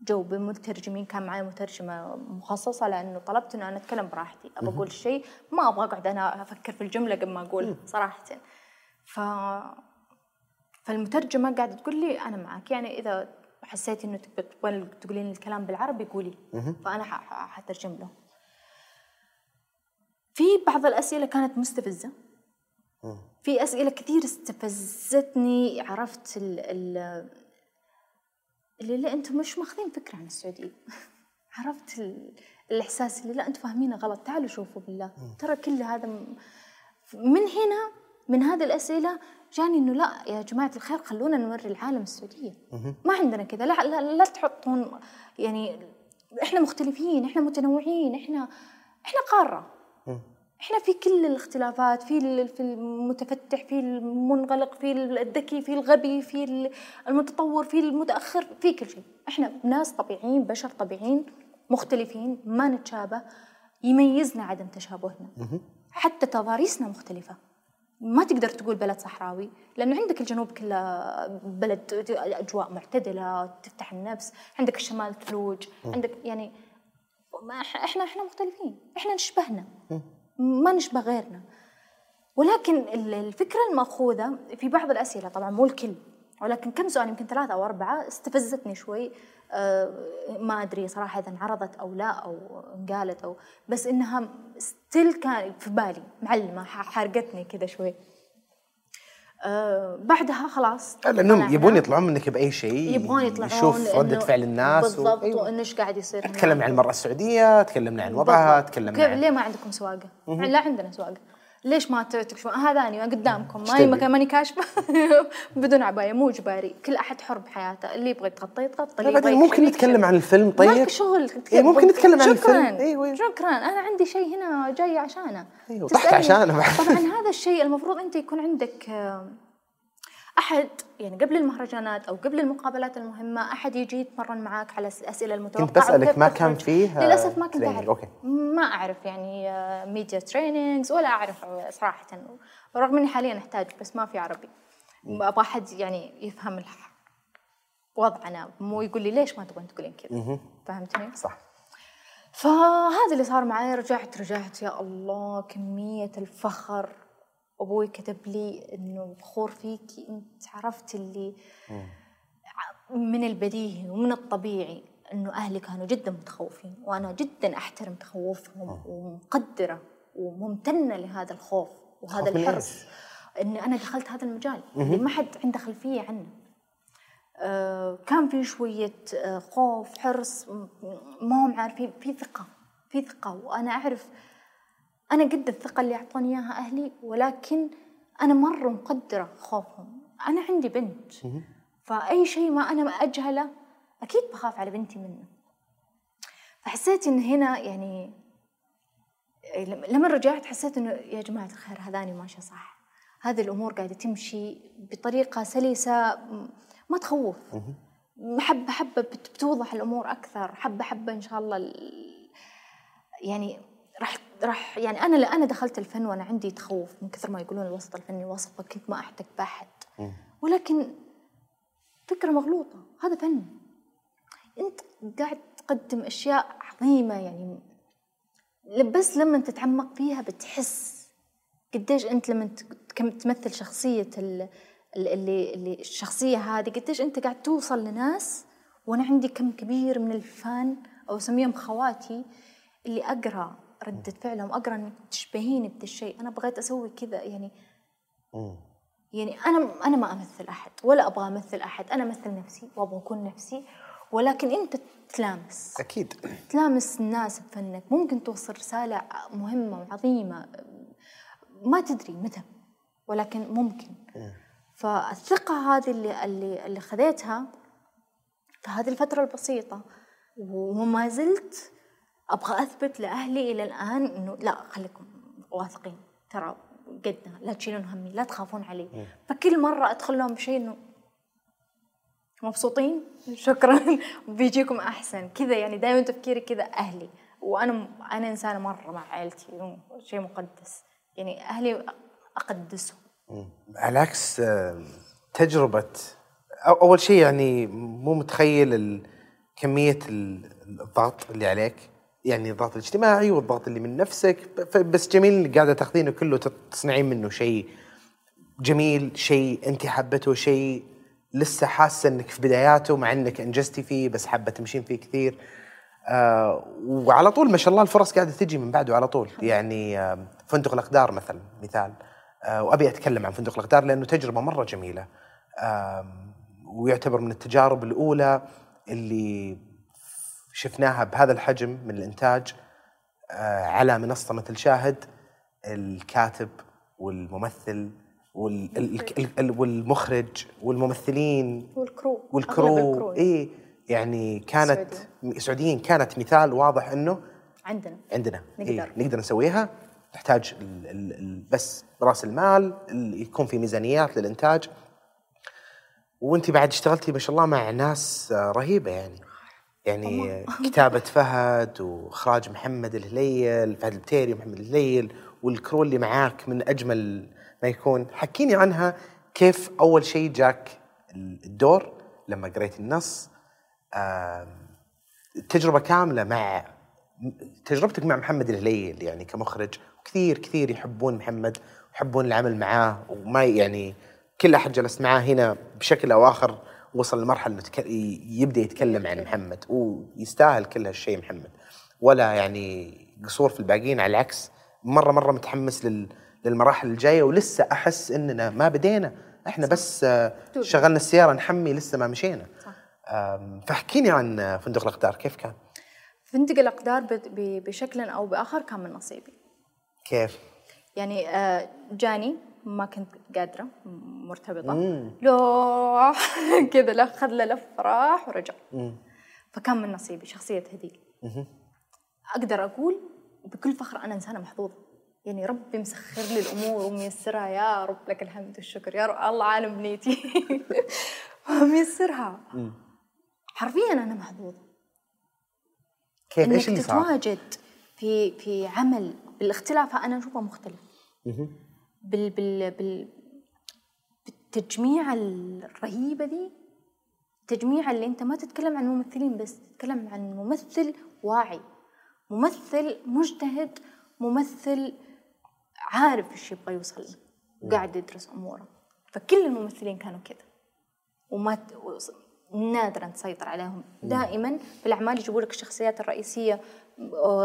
B: جو بمترجمين كان معي مترجمة مخصصة لأنه طلبت إنه أنا أتكلم براحتي. ابى أقول شيء ما أبغى أقعد أنا أفكر في الجملة قبل ما اقولها صراحة. ف فالمترجمة قاعدة تقول لي أنا معك يعني إذا حسيتي إنه تبغين تقولين الكلام بالعربي قولي. فأنا حترجم له. في بعض الأسئلة كانت مستفزة. في أسئلة كثير استفزتني عرفت ال ال اللي لا أنتم مش ماخذين فكرة عن السعودية. عرفت ال- الإحساس اللي لا أنتم فاهمينه غلط تعالوا شوفوا بالله. ترى كل هذا م- من هنا من هذه الأسئلة جاني إنه لا يا جماعة الخير خلونا نوري العالم السعودية. ما عندنا كذا لا, لا لا تحطون يعني إحنا مختلفين إحنا متنوعين إحنا إحنا قارة. إحنا في كل الاختلافات في في المتفتح في المنغلق في الذكي في الغبي في ال- المتطور في المتأخر في كل شيء. إحنا ناس طبيعيين بشر طبيعيين مختلفين ما نتشابه يميزنا عدم تشابهنا. حتى تضاريسنا مختلفة. ما تقدر تقول بلد صحراوي لأنه عندك الجنوب كله بلد أجواء معتدلة تفتح النفس عندك الشمال ثلوج عندك يعني ما إحنا إحنا مختلفين. إحنا نشبهنا. ما نشبه غيرنا. ولكن ال- الفكرة المأخوذة في بعض الأسئلة طبعا مو الكل ولكن كم سؤال يمكن ثلاثة أو أربعة استفزتني شوي. آه، ما أدري صراحة إذا انعرضت أو لا أو انقالت أو بس إنها ستيل كان في بالي معلمة حرقتني كذا شوي. آه، بعدها خلاص
A: لأنهم
B: طلعنا.
A: يبون يطلعون منك بأي شيء
B: يبغون يطلعون
A: يشوف
B: ردة
A: فعل الناس
B: بالضبط
A: أيوة.
B: وإنه إيش قاعد يصير.
A: تكلمنا عن المرأة السعودية تكلمنا عن وضعها. تكلمنا
B: كيف
A: عن
B: ليه ما عندكم سواقة؟ لا عندنا سواقة ليش ما تكشفون هذا أنا قدامكم ماني ماني كاشفة بدون عباية مو إجباري كل أحد حر بحياته اللي يبغى يتغطى يتغطى اللي
A: بعدين ممكن نتكلم. عن الفيلم طيب
B: مالك شغل
A: إيه، ممكن نتكلم عن. الفيلم. أيوة.
B: شكرا أنا عندي شيء هنا جاي عشانه تسألني.
A: طحت عشانه.
B: طبعا هذا الشيء المفروض أنت يكون عندك آه، أحد يعني قبل المهرجانات أو قبل المقابلات المهمة أحد يجي يتمرن معاك على الاسئله المتوقعة
A: كنت
B: وكيف
A: ما. كان فيه، آه،
B: للأسف ما كنت. أعرف
A: أوكي.
B: ما أعرف يعني media trainings ولا أعرف صراحة رغم إني حاليا أحتاج بس ما في عربي أبغى أحد يعني يفهم وضعنا مو يقول لي ليش ما تبغين تقولين كذا فهمتني؟
A: صح
B: فهذا اللي صار معي رجعت رجعت يا الله كمية الفخر أبوي كتب لي إنه فخور فيكي أنت عرفت اللي من البديهي ومن الطبيعي إنه أهلي كانوا جدا متخوفين وأنا جدا أحترم تخوفهم ومقدرة وممتنة لهذا الخوف وهذا الحرص. إني أنا دخلت هذا المجال اللي ما حد عنده خلفية عنه. آه كان في شوية آه خوف حرص ما هم عارفين في ثقة في ثقة. وأنا أعرف أنا قد الثقة اللي أعطوني إياها أهلي ولكن أنا مرة مقدرة خوفهم. أنا عندي بنت. فأي شيء ما أنا أجهله أكيد بخاف على بنتي منه. فحسيت إن هنا يعني لما رجعت حسيت إنه يا جماعة الخير هذاني ماشية صح. هذه الأمور قاعدة تمشي بطريقة سلسة ما تخوف. حبة حبة بتوضح الأمور أكثر. حبة حبة إن شاء الله يعني راح راح يعني أنا أنا دخلت الفن وأنا عندي تخوف من كثر ما يقولون الوسط الفني وسط كنت ما أحتك بأحد. ولكن فكرة مغلوطة هذا فن. أنت قاعد تقدم أشياء عظيمة يعني بس لما تتعمق فيها بتحس قديش أنت لما تمثل شخصية اللي اللي الشخصية هذه قديش أنت قاعد توصل لناس وأنا عندي كم كبير من الفان أو أسميهم خواتي اللي أقرأ ردة فعلهم أقرأ إنك تشبهيني بذا الشيء أنا بغيت أسوي كذا يعني يعني أنا أنا ما أمثل أحد ولا أبغى أمثل أحد. أنا أمثل نفسي وأبغى أكون نفسي ولكن أنت تلامس.
A: أكيد.
B: تلامس الناس بفنك. ممكن توصل رسالة مهمة وعظيمه ما تدري متى ولكن ممكن. فالثقة هذه اللي اللي اللي خذيتها في هذه الفترة البسيطة وما زلت أبغى أثبت لأهلي إلى الآن إنه لا خليكم واثقين. ترى قدنا لا تشيلون همي لا تخافون علي. فكل مرة أدخل لهم بشيء إنه مبسوطين شكرا. بيجيكم أحسن. كذا يعني دائما تفكيري كذا أهلي. وأنا أنا إنسانة مرة مع عائلتي شيء مقدس. يعني أهلي أقدسهم.
A: على عكس تجربة أول شيء يعني مو متخيل كمية الضغط اللي عليك. يعني الضغط الاجتماعي والضغط اللي من نفسك. بس جميل قاعدة تاخذينه كله تصنعين منه شيء جميل شيء انت حبته شيء لسه حاسة إنك في بداياته مع إنك أنجزتي فيه بس حابة تمشين فيه كثير. آه وعلى طول ما شاء الله الفرص قاعدة تجي من بعده على طول. يعني آه فندق الأقدار مثلا مثال. آه وأبي أتكلم عن فندق الأقدار لأنه تجربة مرة جميلة. آه ويعتبر من التجارب الأولى اللي شفناها بهذا الحجم من الإنتاج آه على منصة مثل شاهد الكاتب والممثل والمخرج والممثلين
B: وال
A: crew. وال crew. إي يعني كانت السعوديين كانت مثال واضح إنه
B: عندنا.
A: عندنا. نقدر. إيه نقدر نسويها. نحتاج ال ال ال بس رأس المال يكون في ميزانيات للإنتاج. وانت بعد اشتغلتي ما شاء الله مع ناس رهيبة يعني. يعني كتابة فهد وإخراج محمد الهليل فهد البتيري ومحمد الهليل والكرو اللي معاك من أجمل ما يكون. حكيني عنها كيف أول شيء جاك الدور لما قريت النص؟ تجربة كاملة مع تجربتك مع محمد الهليل يعني كمخرج. كثير كثير يحبون محمد ويحبون العمل معاه وما يعني كل أحد جلس معاه هنا بشكل أو آخر. وصل لمرحلة إنه يبدأ يتكلم عن محمد ويستاهل كل هالشيء محمد ولا يعني قصور في الباقيين على العكس مرة مرة متحمس لل للمراحل الجاية ولسه أحس إننا ما بدينا إحنا بس شغلنا السيارة نحمي لسه ما مشينا صح. فاحكيني عن فندق الأقدار كيف كان؟
B: فندق الأقدار بشكل أو بآخر كان من نصيبي
A: كيف؟
B: يعني آه، جاني ما كنت قادرة مرتبطة. لو كذا لف خذ له لف راح ورجع. مم. فكان من نصيبي شخصية هذيل أقدر أقول بكل فخر أنا إنسانة محظوظة. يعني ربي مسخر لي الأمور وميسرها. يا رب لك الحمد والشكر. يا رب الله عالم بنيتي. ميسرها حرفيا أنا محظوظة.
A: كيف؟ إيش اللي
B: صار؟ تتواجد في في عمل بالاختلاف أنا أشوفه مختلف. بال بال بال بالتجميع الرهيبة دي التجميع اللي انت ما تتكلم عن ممثلين بس تتكلم عن ممثل واعي ممثل مجتهد ممثل عارف إيش يبغى يوصل وقاعد يدرس أموره. فكل الممثلين كانوا كذا وما ت- نادرا تسيطر عليهم. دائما في الأعمال يجيبوا لك الشخصيات الرئيسية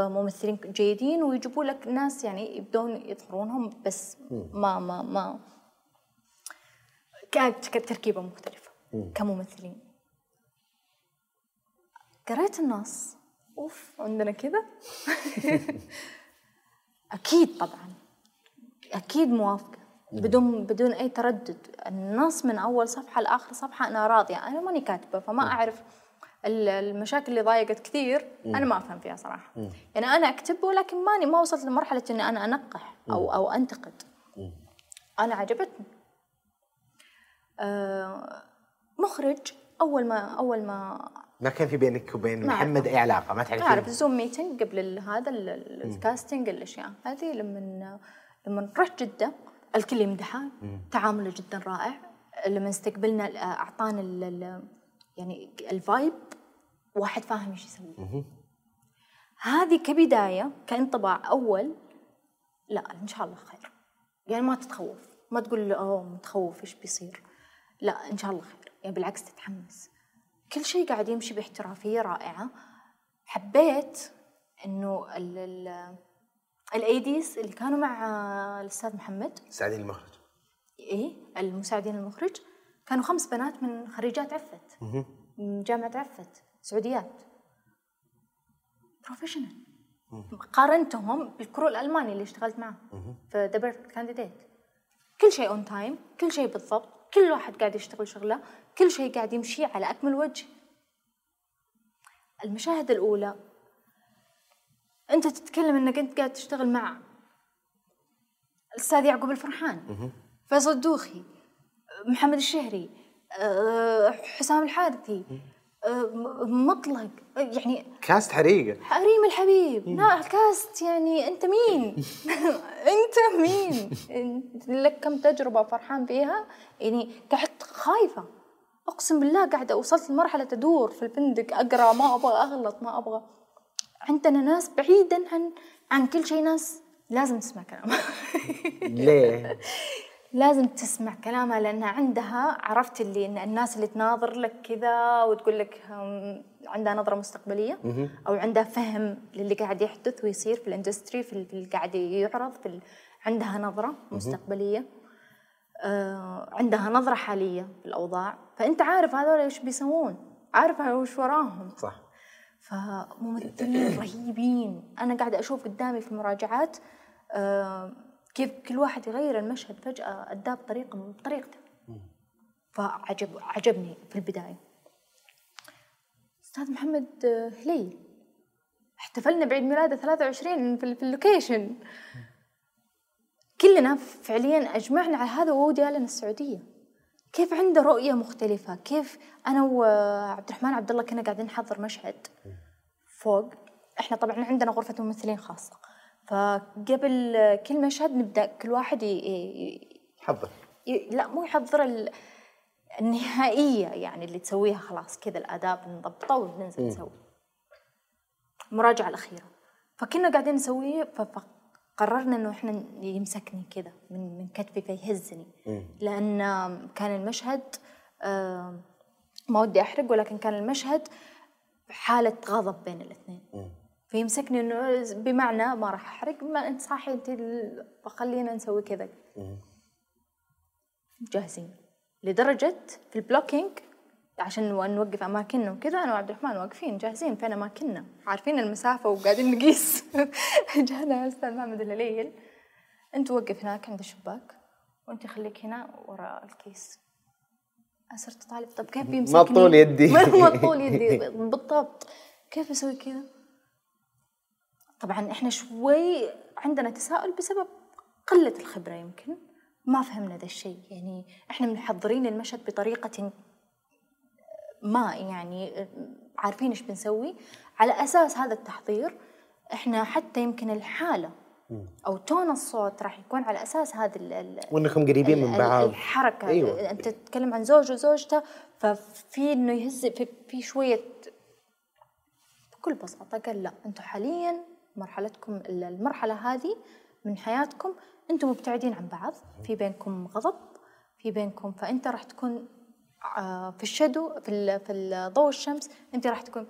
B: ممثلين جيدين ويجيبوا لك ناس يعني يبدون يظهرونهم بس ما ما ما كانت تركيبه مختلفة كممثلين. قريت النص. أوف عندنا كذا. أكيد طبعا. أكيد موافقة. بدون بدون أي تردد. النص من أول صفحة لآخر صفحة أنا راضية. أنا ماني كاتبة فما أعرف المشاكل اللي ضايقت كثير أنا ما أفهم فيها صراحة. يعني أنا اكتب ولكن ماني ما وصلت لمرحلة إني أنا أنقح أو أو أنتقد. أنا عجبتني. آه مخرج أول ما أول ما
A: ما كان في بينك وبين محمد أي علاقة؟ ما تعرفين
B: تعرف الزوم ميتنج قبل هذا ال- ال- ال casting الأشياء هذه لما لما رحت جدة الكل يمدحه تعامله جدا رائع. لما استقبلنا ال- اعطانا يعني ال vibe واحد فاهم إيش يسوي. هذه كبداية كانطباع أول. لا إن شاء الله خير. يعني ما تتخوف. ما تقول أوه متخوف إيش بيصير؟ لا إن شاء الله خير. يعني بالعكس تتحمس. كل شيء قاعد يمشي باحترافية رائعة. حبيت إنه ال ال الأيديز اللي كانوا مع الأستاذ محمد.
A: سعدين المخرج.
B: إيه المساعدين المخرج. كانوا خمس بنات من خريجات عفت. من جامعة عفت. سعوديات. professional قارنتهم بال crew الألماني اللي اشتغلت معه في The Perfect Candidate كل شيء on time كل شيء بالضبط كل واحد قاعد يشتغل شغلة كل شيء قاعد يمشي على أكمل وجه. المشاهد الأولى. أنت تتكلم إنك أنت قاعد تشتغل مع الأستاذ يعقوب الفرحان فيصل الدوخي محمد الشهري أه، حسام الحارثي مطلق يعني
A: كاست حريقة.
B: حريم الحبيب. لا الكاست يعني أنت مين؟ أنت مين؟ لك كم تجربة فرحان فيها؟ يعني قعدت خايفة. أقسم بالله قاعدة وصلت لمرحلة ادور في الفندق أقرأ ما أبغى أغلط ما أبغى. عندنا ناس بعيدا عن عن كل شيء ناس لازم تسمع كلامها
A: ليه؟
B: لازم تسمع كلامها لأنها عندها عرفت اللي إن الناس اللي تناظر لك كذا وتقول لك عندها نظرة مستقبلية أو عندها فهم للي قاعد يحدث ويصير في الاندستري في اللي قاعد يعرض في ال... عندها نظرة مستقبلية آه عندها نظرة حالية في الاوضاع فأنت عارف هذول إيش بيسوون عارف وش وراهم.
A: صح.
B: فممثلين رهيبين. أنا قاعدة أشوف قدامي في المراجعات آه، كيف كل واحد يغير المشهد فجأة أداه بطريقة بطريقته. فعجب عجبني في البداية. أستاذ محمد آه، هليل احتفلنا بعيد ميلاده 23 في في اللوكيشن. كلنا فعليا أجمعنا على هذا وهو جاء لنا السعودية. كيف عنده رؤية مختلفة؟ كيف أنا وعبد الرحمن عبد الله كنا قاعدين نحضر مشهد فوق؟ إحنا طبعا عندنا غرفة ممثلين خاصة. فقبل كل مشهد نبدأ كل واحد ي... ي...
A: حضر
B: ي... لا مو يحضر ال... النهائية يعني اللي تسويها خلاص كذا الاداب نضبطه وننزل نسوي. المراجعه الأخيرة. فكنا قاعدين نسويه. فقررنا إنه إحنا يمسكني كذا من من كتفي فيهزني. لأن كان المشهد ما ودي أحرق ولكن كان المشهد حالة غضب بين الاثنين. فيمسكني إنه بمعنى ما راح أحرق. ما أنت صاحي أنت فخلينا نسوي كذا. جاهزين. لدرجة في ال blocking عشان نوقف أماكننا وكذا أنا وعبد الرحمن واقفين جاهزين فين أماكننا؟ عارفين المسافة وقاعدين نقيس. جانا الاستاذ محمد الهليل. أنت وقف هناك عند الشباك وأنت خليك هنا ورا الكيس. صرت طالب. طب كيف بيمسكني؟
A: مطول يدي.
B: مطول يدي؟ بالضبط. كيف أسوي كذا؟ طبعا إحنا شوي عندنا تساؤل بسبب قلة الخبرة يمكن. ما فهمنا ذا الشيء. يعني إحنا محضرين المشهد بطريقة ما يعني عارفين إيش بنسوي. على أساس هذا التحضير إحنا حتى يمكن الحالة أو تون الصوت راح يكون على أساس هذا ال-
A: وإنكم قريبين من بعض.
B: الحركة.
A: أيوة.
B: أنت تتكلم عن زوج وزوجته ففي إنه يهز في, في شوية بكل بساطة قال لا أنتم حاليا مرحلتكم ال- المرحلة هذه من حياتكم. أنتم مبتعدين عن بعض في بينكم غضب في بينكم فأنت راح تكون آه، في الشدو في في ضوء الشمس أنت راح تكون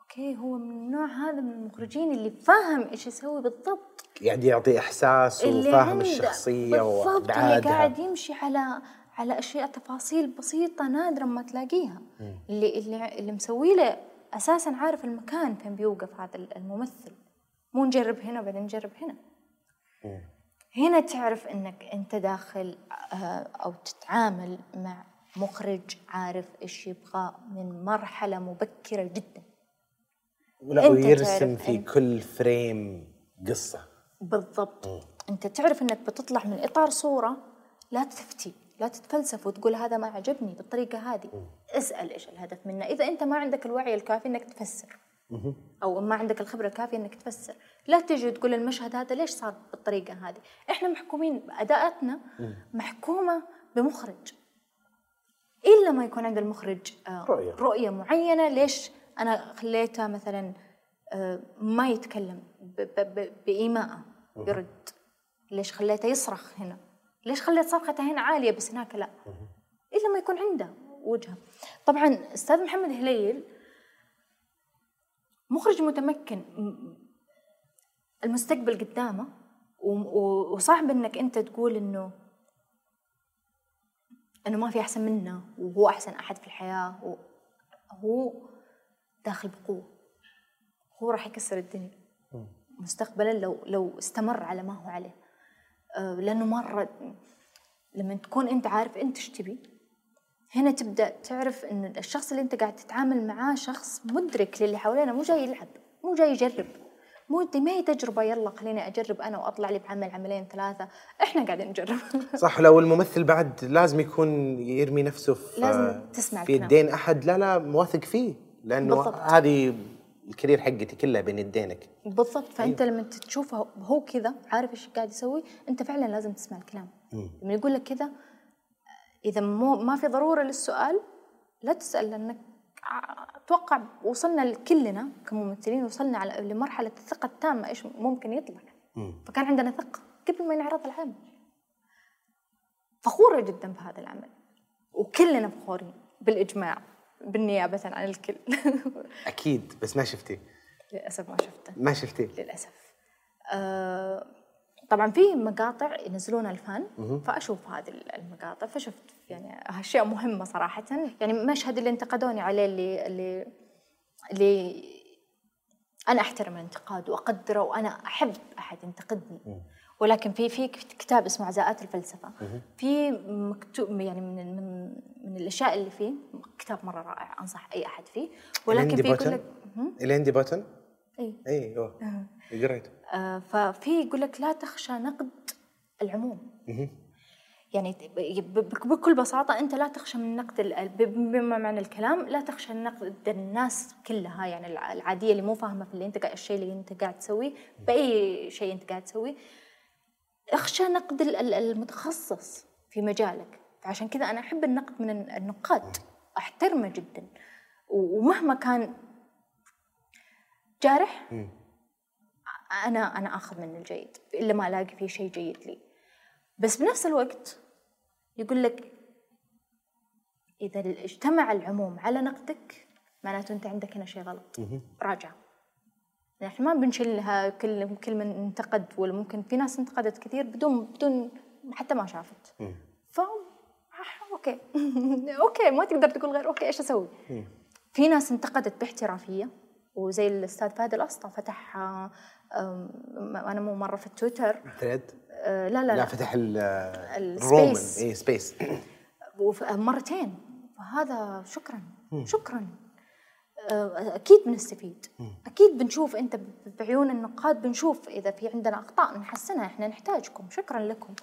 B: أوكي هو من النوع هذا من المخرجين اللي فاهم إيش يسوي بالضبط.
A: قاعد يعطي
B: إحساس
A: وفاهم الشخصية
B: بالضبط اللي قاعد يمشي على على أشياء تفاصيل بسيطة نادرا ما تلاقيها. اللي اللي اللي مسوي له أساسا عارف المكان فين بيوقف هذا الممثل. مو نجرب هنا وبعدين نجرب هنا. هنا تعرف إنك أنت داخل آه، أو تتعامل مع مخرج عارف إيش يبغى من مرحلة مبكرة جدا.
A: ولا ويرسم
B: تعرف
A: في كل فريم قصة.
B: بالضبط. أنت تعرف إنك بتطلع من إطار صورة لا تفتي. لا تتفلسف وتقول هذا ما عجبني بالطريقة هذه. اسأل إيش الهدف منه. إذا أنت ما عندك الوعي الكافي إنك تفسر. أو ما عندك الخبرة الكافية إنك تفسر. لا تجي تقول المشهد هذا ليش صار بالطريقة هذه؟ إحنا محكومين اداءاتنا محكومة بمخرج. إلا ما يكون عند المخرج آه،
A: رؤية.
B: رؤية معينة ليش أنا خليته مثلا آه، ما يتكلم بايماءه يرد ليش خليته يصرخ هنا؟ ليش خليت صرخته هنا عالية بس هناك لا؟ إلا ما يكون عنده وجهة. طبعا أستاذ محمد هليل مخرج متمكن المستقبل قدامه وصعب إنك أنت تقول إنه إنه ما في أحسن منه وهو أحسن أحد في الحياة هو داخل بقوة. هو راح يكسر الدنيا. مستقبلا لو لو استمر على ما هو عليه. لأنه مرة لما تكون أنت عارف أنت إيش تبي هنا تبدأ تعرف إن الشخص اللي أنت قاعد تتعامل معاه شخص مدرك للي حوالينا مو جاي يلعب مو جاي يجرب مو ما هي تجربة يلا خليني أجرب أنا وأطلع لي بعمل عملين ثلاثة إحنا قاعدين نجرب
A: صح لو الممثل بعد لازم يكون يرمي نفسه في
B: لازم تسمع
A: في. يدين أحد لا لا موثق فيه لأنه
B: بالضبط.
A: هذه الكارير حقتي كلها بين يدينك.
B: بالضبط فأنت لما تشوفه هو كذا عارف إيش قاعد يسوي أنت فعلا لازم تسمع الكلام. لما يقول لك كذا إذا مو ما في ضرورة للسؤال لا تسأل لأنك أتوقع وصلنا كلنا كممثلين وصلنا على لمرحلة الثقة التامة إيش ممكن يطلع. فكان عندنا ثقة قبل ما ينعرض العمل. فخورة جدا بهذا العمل. وكلنا فخورين بالإجماع. بالنيابة عن الكل.
A: أكيد بس ما شفتي.
B: للأسف ما شفته.
A: ما شفتي.
B: للأسف. آه طبعا في مقاطع ينزلونها الفان فأشوف هذه المقاطع فشفت يعني أشياء مهمة صراحة. يعني مشهد اللي انتقدوني عليه اللي اللي اللي أنا أحترم الانتقاد وأقدره وأنا أحب أحد ينتقدني. ولكن في في كتاب اسمه عزاءات الفلسفة. في مكتوب يعني من من من الأشياء اللي فيه كتاب مرة رائع أنصح أي أحد فيه. ولكن في يقول؟ لك مهم.
A: الهندي بوتن
B: إي.
A: أيوه قريت
B: آه، ففي يقول لك لا تخشى نقد العموم. يعني بكل بساطة أنت لا تخشى من نقد بما معنى الكلام لا تخشى نقد الناس كلها يعني الع- العادية اللي مو فاهمة في اللي أنت قاعد الشيء اللي أنت قاعد تسويه بأي شيء أنت قاعد تسويه. اخشى نقد ال- ال- المتخصص في مجالك. فعشان كذا أنا أحب النقد من الن- النقاد. أحترمه جدا. ومهما كان جارح أنا أنا آخذ منه الجيد إلا ما ألاقي فيه شيء جيد لي. بس بنفس الوقت يقول لك إذا اجتمع العموم على نقدك معناته أنت عندك هنا شيء غلط. راجع. نحن ما بنشيلها كل كل من انتقد ولا ممكن في ناس انتقدت كثير بدون بدون حتى ما شافت. ف آه، أوكي. أوكي ما تقدر تقول غير أوكي إيش أسوي؟ في ناس انتقدت باحترافية وزي الأستاذ فهد الأسطى فتح أنا مو مرة في التويتر
A: ثريد
B: آه، لا لا
A: لا فتح ال-
B: السبيس.
A: الرومان اي سبيس
B: مرتين. فهذا شكرا. شكرا. أكيد بنستفيد. أكيد بنشوف أنت بعيون النقاد بنشوف إذا في عندنا أخطاء نحسنها إحنا نحتاجكم. شكرا لكم.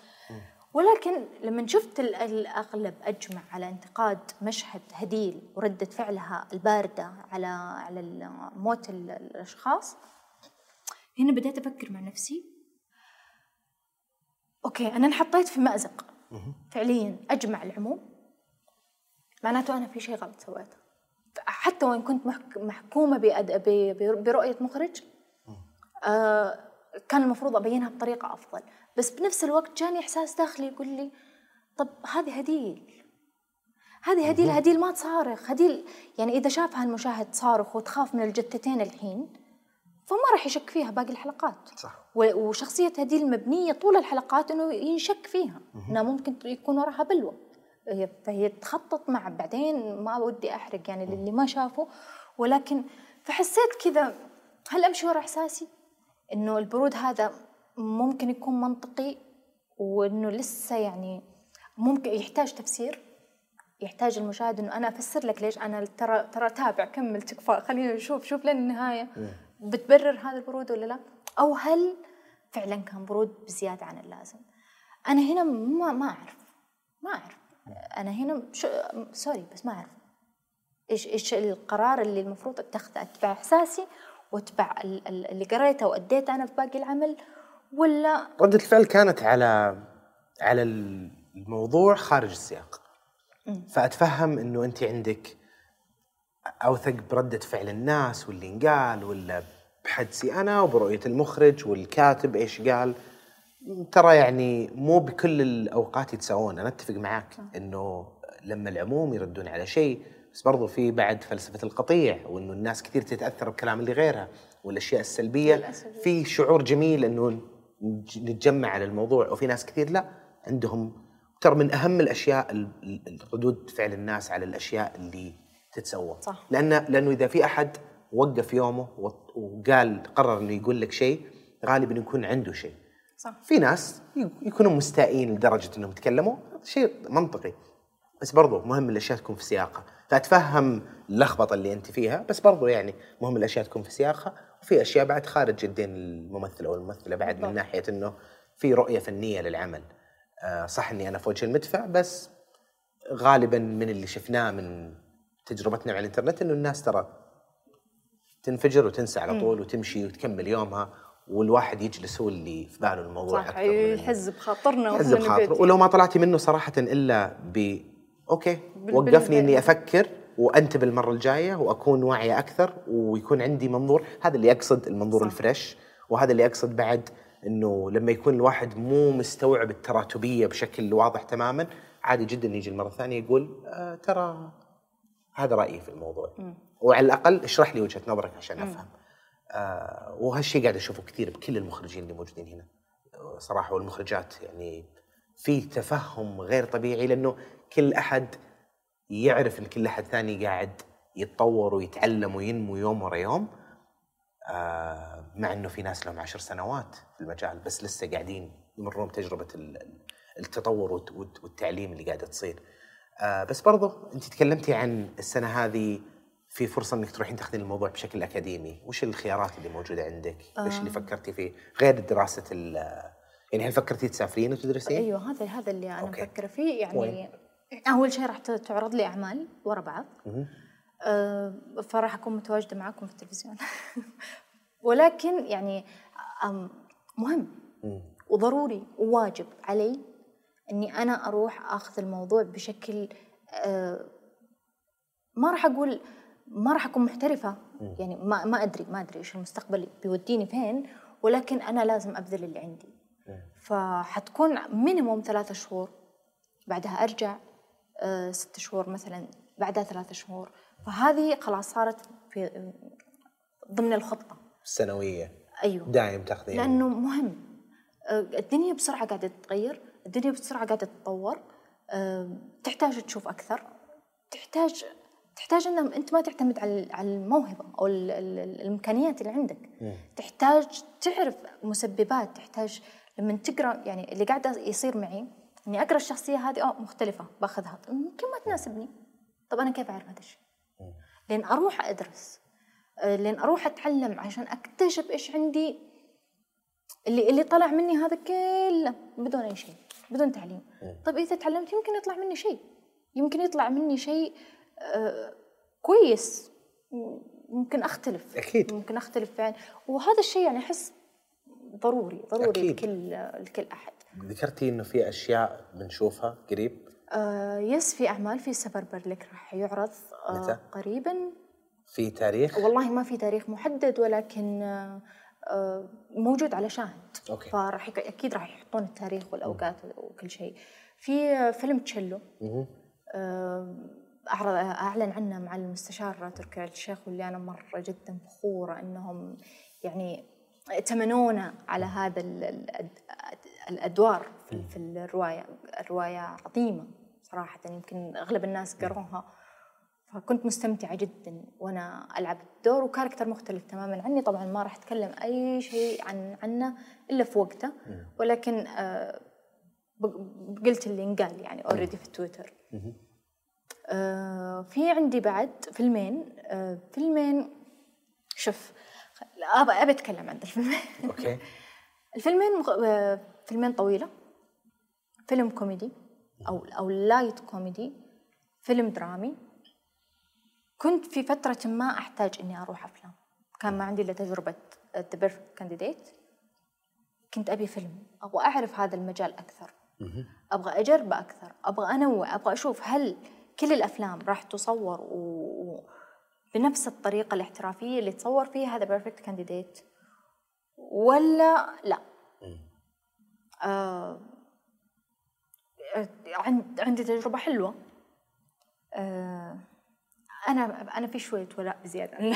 B: ولكن لما شفت ال- الأغلب أجمع على انتقاد مشهد هديل وردة فعلها الباردة على على موت ال- الأشخاص هنا بديت أفكر مع نفسي. أوكي أنا انحطيت في مأزق. فعليا أجمع العموم. معناته أنا في شيء غلط سويته. حتى وإن كنت محك- محكومة بأد... ب... ب- برؤية مخرج آه كان المفروض أبينها بطريقة أفضل. بس بنفس الوقت جاني إحساس داخلي يقول لي طب هذه هديل. هذه هديل هديل ما تصارخ. هديل يعني إذا شافها المشاهد صارخ وتخاف من الجتتين الحين فما راح يشك فيها باقي الحلقات.
A: صح.
B: و- وشخصية هديل مبنية طول الحلقات إنه ينشك فيها. إنها ممكن يكون وراها بلوى. هي- فهي تخطط مع بعدين ما ودي أحرق يعني للي ما شافه ولكن فحسيت كذا هل أمشي ورا إحساسي؟ إنه البرود هذا ممكن يكون منطقي وإنه لسه يعني ممكن يحتاج تفسير يحتاج المشاهد إنه أنا أفسر لك ليش أنا ترى ترى تابع كمل تكفى خلينا نشوف شوف لين النهاية. بتبرر هذا البرود ولا لا؟ أو هل فعلا كان برود بزيادة عن اللازم؟ أنا هنا ما ما أعرف ما أعرف. أنا هنا شو sorry بس ما أعرف. إيش إيش القرار اللي المفروض أتخذه؟ أتبع إحساسي وأتبع ال- ال- اللي قريته وأديته أنا في باقي العمل ولا
A: ردة الفعل كانت على على الموضوع خارج السياق. فأتفهم أنه أنت عندك أوثق بردة فعل الناس واللي انقال ولا بحدسي أنا وبرؤية المخرج والكاتب إيش قال. ترى يعني مو بكل الأوقات يتساوون. أنا أتفق معاك أنه لما العموم يردون على شيء بس برضو في بعد فلسفة القطيع وأنه الناس كثير تتأثر بكلام اللي غيرها والأشياء السلبية.
B: للأسف.
A: في شعور جميل نج- نتجمع على الموضوع وفي ناس كثير لا. عندهم ترى من أهم الأشياء ال- ال- ردود فعل الناس على الأشياء اللي تتسوى.
B: صح.
A: لأن لأنه إذا في أحد وقف يومه وقال قرر إنه يقول لك شيء غالبا يكون عنده شيء.
B: صح.
A: في ناس يكونوا مستائين لدرجة إنهم يتكلموا. شيء منطقي. بس برضو مهم الأشياء تكون في سياقها. فأتفهم اللخبطة اللي أنت فيها بس برضو يعني مهم الأشياء تكون في سياقها. وفي أشياء بعد خارج يدين الممثل أو الممثله بعد من. ناحية إنه في رؤية فنية للعمل. آه، صح إني أنا في وجه المدفع بس غالبا من اللي شفناه من تجربتنا مع الإنترنت إنه الناس ترى تنفجر وتنسى على طول وتمشي وتكمل يومها. والواحد يجلس هو اللي في باله الموضوع
B: صح
A: إنه-
B: يحز بخاطرنا
A: يحز بخاطره.
B: نبيت.
A: ولو ما طلعتي منه صراحة إلا ب أوكي
B: بال-
A: وقفني إني أفكر وأنتبه المرة الجاية وأكون واعية أكثر ويكون عندي منظور. هذا اللي أقصد المنظور
B: صح.
A: الفريش. وهذا اللي أقصد بعد إنه لما يكون الواحد مو مستوعب التراتبية بشكل واضح تماما عادي جدا يجي المرة الثانية يقول آه ترى هذا رأيي في الموضوع. وعلى الأقل اشرح لي وجهة نظرك عشان أفهم. آه وهالشيء قاعد أشوفه كثير بكل المخرجين اللي موجودين هنا. صراحة والمخرجات يعني في تفهم غير طبيعي لأنه كل أحد يعرف إن كل أحد ثاني قاعد يتطور ويتعلم وينمو يوم ورا يوم. آه مع إنه في ناس لهم عشر سنوات في المجال بس لسه قاعدين يمرون ال- التطور والت- والت- والتعليم اللي قاعدة تصير. آه بس برضو أنت تكلمتي عن السنة هذه في فرصة إنك تروحين تاخذين الموضوع بشكل أكاديمي، وش الخيارات اللي موجودة عندك؟ إيش اللي فكرتي فيه؟ غير دراسة ال يعني هل فكرتي تسافرين وتدرسين؟
B: أيوه هذا هذا اللي أنا
A: أوكي.
B: مفكرة فيه يعني
A: وين؟
B: أول شيء راح تعرض لي أعمال ورا بعض آه فراح أكون متواجدة معاكم في التلفزيون ولكن يعني مهم وضروري وواجب علي إني أنا أروح أخذ الموضوع بشكل آه ما راح أقول ما راح أكون محترفة. يعني ما ما ادري ما أدري إيش المستقبل بيوديني فين ولكن أنا لازم أبذل اللي عندي. فحتكون مينيموم ثلاثة شهور بعدها أرجع آه ست شهور مثلا بعدها ثلاثة شهور. فهذه خلاص صارت في ضمن الخطة.
A: السنوية
B: أيوه.
A: دايم تاخذين
B: لأنه مهم. آه، الدنيا بسرعة قاعدة تتغير الدنيا بسرعة قاعدة تتطور آه، تحتاج تشوف أكثر تحتاج تحتاج ان أنت ما تعتمد على على الموهبة أو ال- ال- الإمكانيات اللي عندك. تحتاج تعرف مسببات تحتاج لما تقرأ يعني اللي قاعدة يصير معي إني أقرأ الشخصية هذه آه مختلفة باخذها. يمكن ما تناسبني. طب أنا كيف أعرف هذا الشيء؟ لين أروح أدرس آه، لين أروح أتعلم عشان أكتشف إيش عندي اللي اللي طلع مني هذا كله بدون أي شيء بدون تعليم. طيب إذا تعلمت يمكن يطلع مني شيء. يمكن يطلع مني شيء كويس. ممكن أختلف.
A: أكيد.
B: ممكن أختلف يعني وهذا الشيء يعني أحس ضروري ضروري
A: أكيد.
B: لكل لكل أحد.
A: ذكرتي إنه في أشياء بنشوفها قريب؟
B: آه yes في أعمال في سفر برلك راح يعرض
A: متى؟
B: آه قريبا.
A: في تاريخ؟
B: والله ما في تاريخ محدد ولكن آه، آه، موجود على شاهد.
A: أوكي.
B: فراح أكيد راح يحطون التاريخ والأوقات وكل شيء. في فيلم تشيلو. آه، أعلن عنه مع المستشار تركي آل الشيخ واللي أنا مرة جدا فخورة إنهم يعني ائتمنونا على هذا ال- ال- الأدوار في, الرواية. الرواية عظيمة صراحة يمكن أغلب الناس قروها. فكنت مستمتعة جدا وأنا ألعب الدور و character مختلف تماما عني. طبعا ما راح أتكلم أي شيء عن عنه إلا في وقته. ولكن آه، قلت اللي انقال يعني already في تويتر. في عندي بعد فيلمين. آه فيلمين شوف أبى أبى أتكلم عن الفيلمين.
A: okay.
B: الفيلمين. آه فيلمين طويلة. فيلم كوميدي أو أو light comedy فيلم درامي. كنت في فترة ما أحتاج إني أروح أفلام. كان ما عندي إلا تجربة Perfect Candidate كنت أبي فيلم. أبغى أعرف هذا المجال أكثر. أبغى أجرب أكثر. أبغى أنوع. أبغى أشوف هل كل الأفلام راح تصور و... بنفس الطريقة الاحترافية اللي تصور فيها هذا Perfect Candidate ولا لا؟ آه عند عندي تجربة حلوة. آه أنا أنا في شوية ولاء بزيادة. عن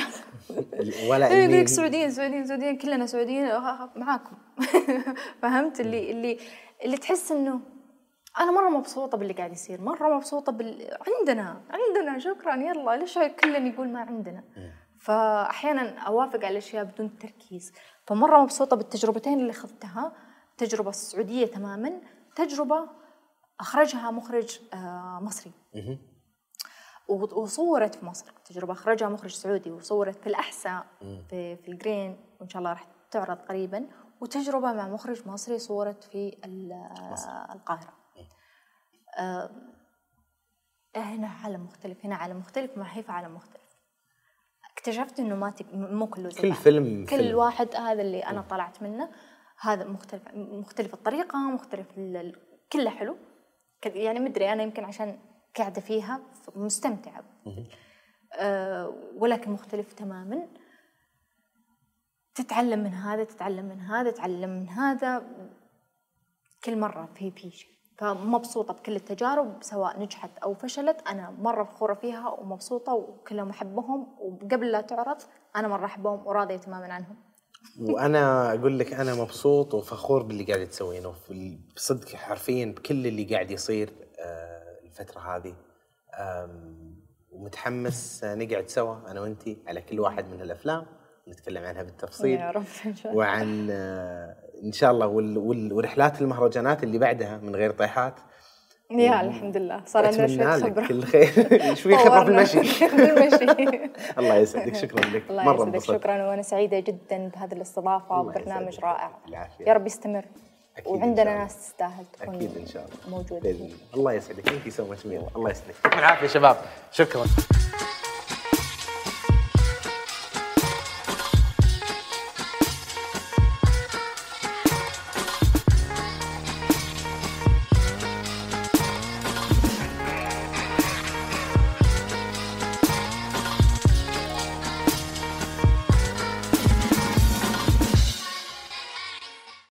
A: ولا إني
B: ذيك سعوديين سعوديين سعوديين كلنا سعوديين آه، معاكم. فهمت؟ اللي اللي اللي تحس إنه أنا مرة مبسوطة باللي قاعد يصير مرة مبسوطة بال عندنا عندنا شكرا يلا ليش كلنا يقول ما عندنا؟ فاحيانا أوافق على الاشياء بدون تركيز. فمرة مبسوطة بالتجربتين اللي اخذتها التجربه السعودية تماما تجربة أخرجها مخرج آه، مصري. وصورت في مصر تجربة أخرجها مخرج سعودي وصورت في الأحساء في, في الجرين وإن شاء الله راح تعرض قريبا. وتجربة مع مخرج مصري صورت في ال- القاهرة. آه، هنا عالم مختلف هنا عالم مختلف مع هيفا عالم مختلف. اكتشفت إنه ما. مو كله زي
A: كل. فيلم
B: كل
A: فيلم.
B: واحد هذا اللي أنا طلعت منه هذا مختلف مختلف الطريقة مختلف ال... كله حلو. يعني مدري أنا يمكن عشان قاعدة فيها مستمتعة. أه ولكن مختلف تماما. تتعلم من هذا تتعلم من هذا تتعلم من هذا. كل مرة في في شيء. فمبسوطة بكل التجارب سواء نجحت أو فشلت أنا مرة فخورة فيها ومبسوطة وكلهم أحبهم وقبل لا تعرض أنا مرة أحبهم وراضية تماما عنهم.
A: وأنا أقول لك أنا مبسوط وفخور باللي قاعد تسوينه. بصدق حرفيا بكل اللي قاعد يصير آه، الفترة هذه. ومتحمس نقعد سوا أنا وأنتي على كل واحد من الافلام نتكلم عنها بالتفصيل.
B: يا رب
A: وعن آه، إن شاء الله وال- وال- ورحلات المهرجانات اللي بعدها من غير طيحات.
B: يا الحمد لله صار عندنا شوية خبرة.
A: كل خير. في خبره في. المشي الله يسعدك. شكرا لك.
B: الله
A: مرة
B: يسعدك. شكرا وأنا سعيدة جدا بهذه الاستضافة
A: الله
B: برنامج
A: يسعدك.
B: رائع.
A: العافية.
B: يا رب يستمر. وعندنا. ناس تستاهل تكون
A: أكيد إن شاء الله.
B: موجودة.
A: الله. يسعدك. thank you so much الله يسعدك. يعطيكم العافيه شباب. شكرا.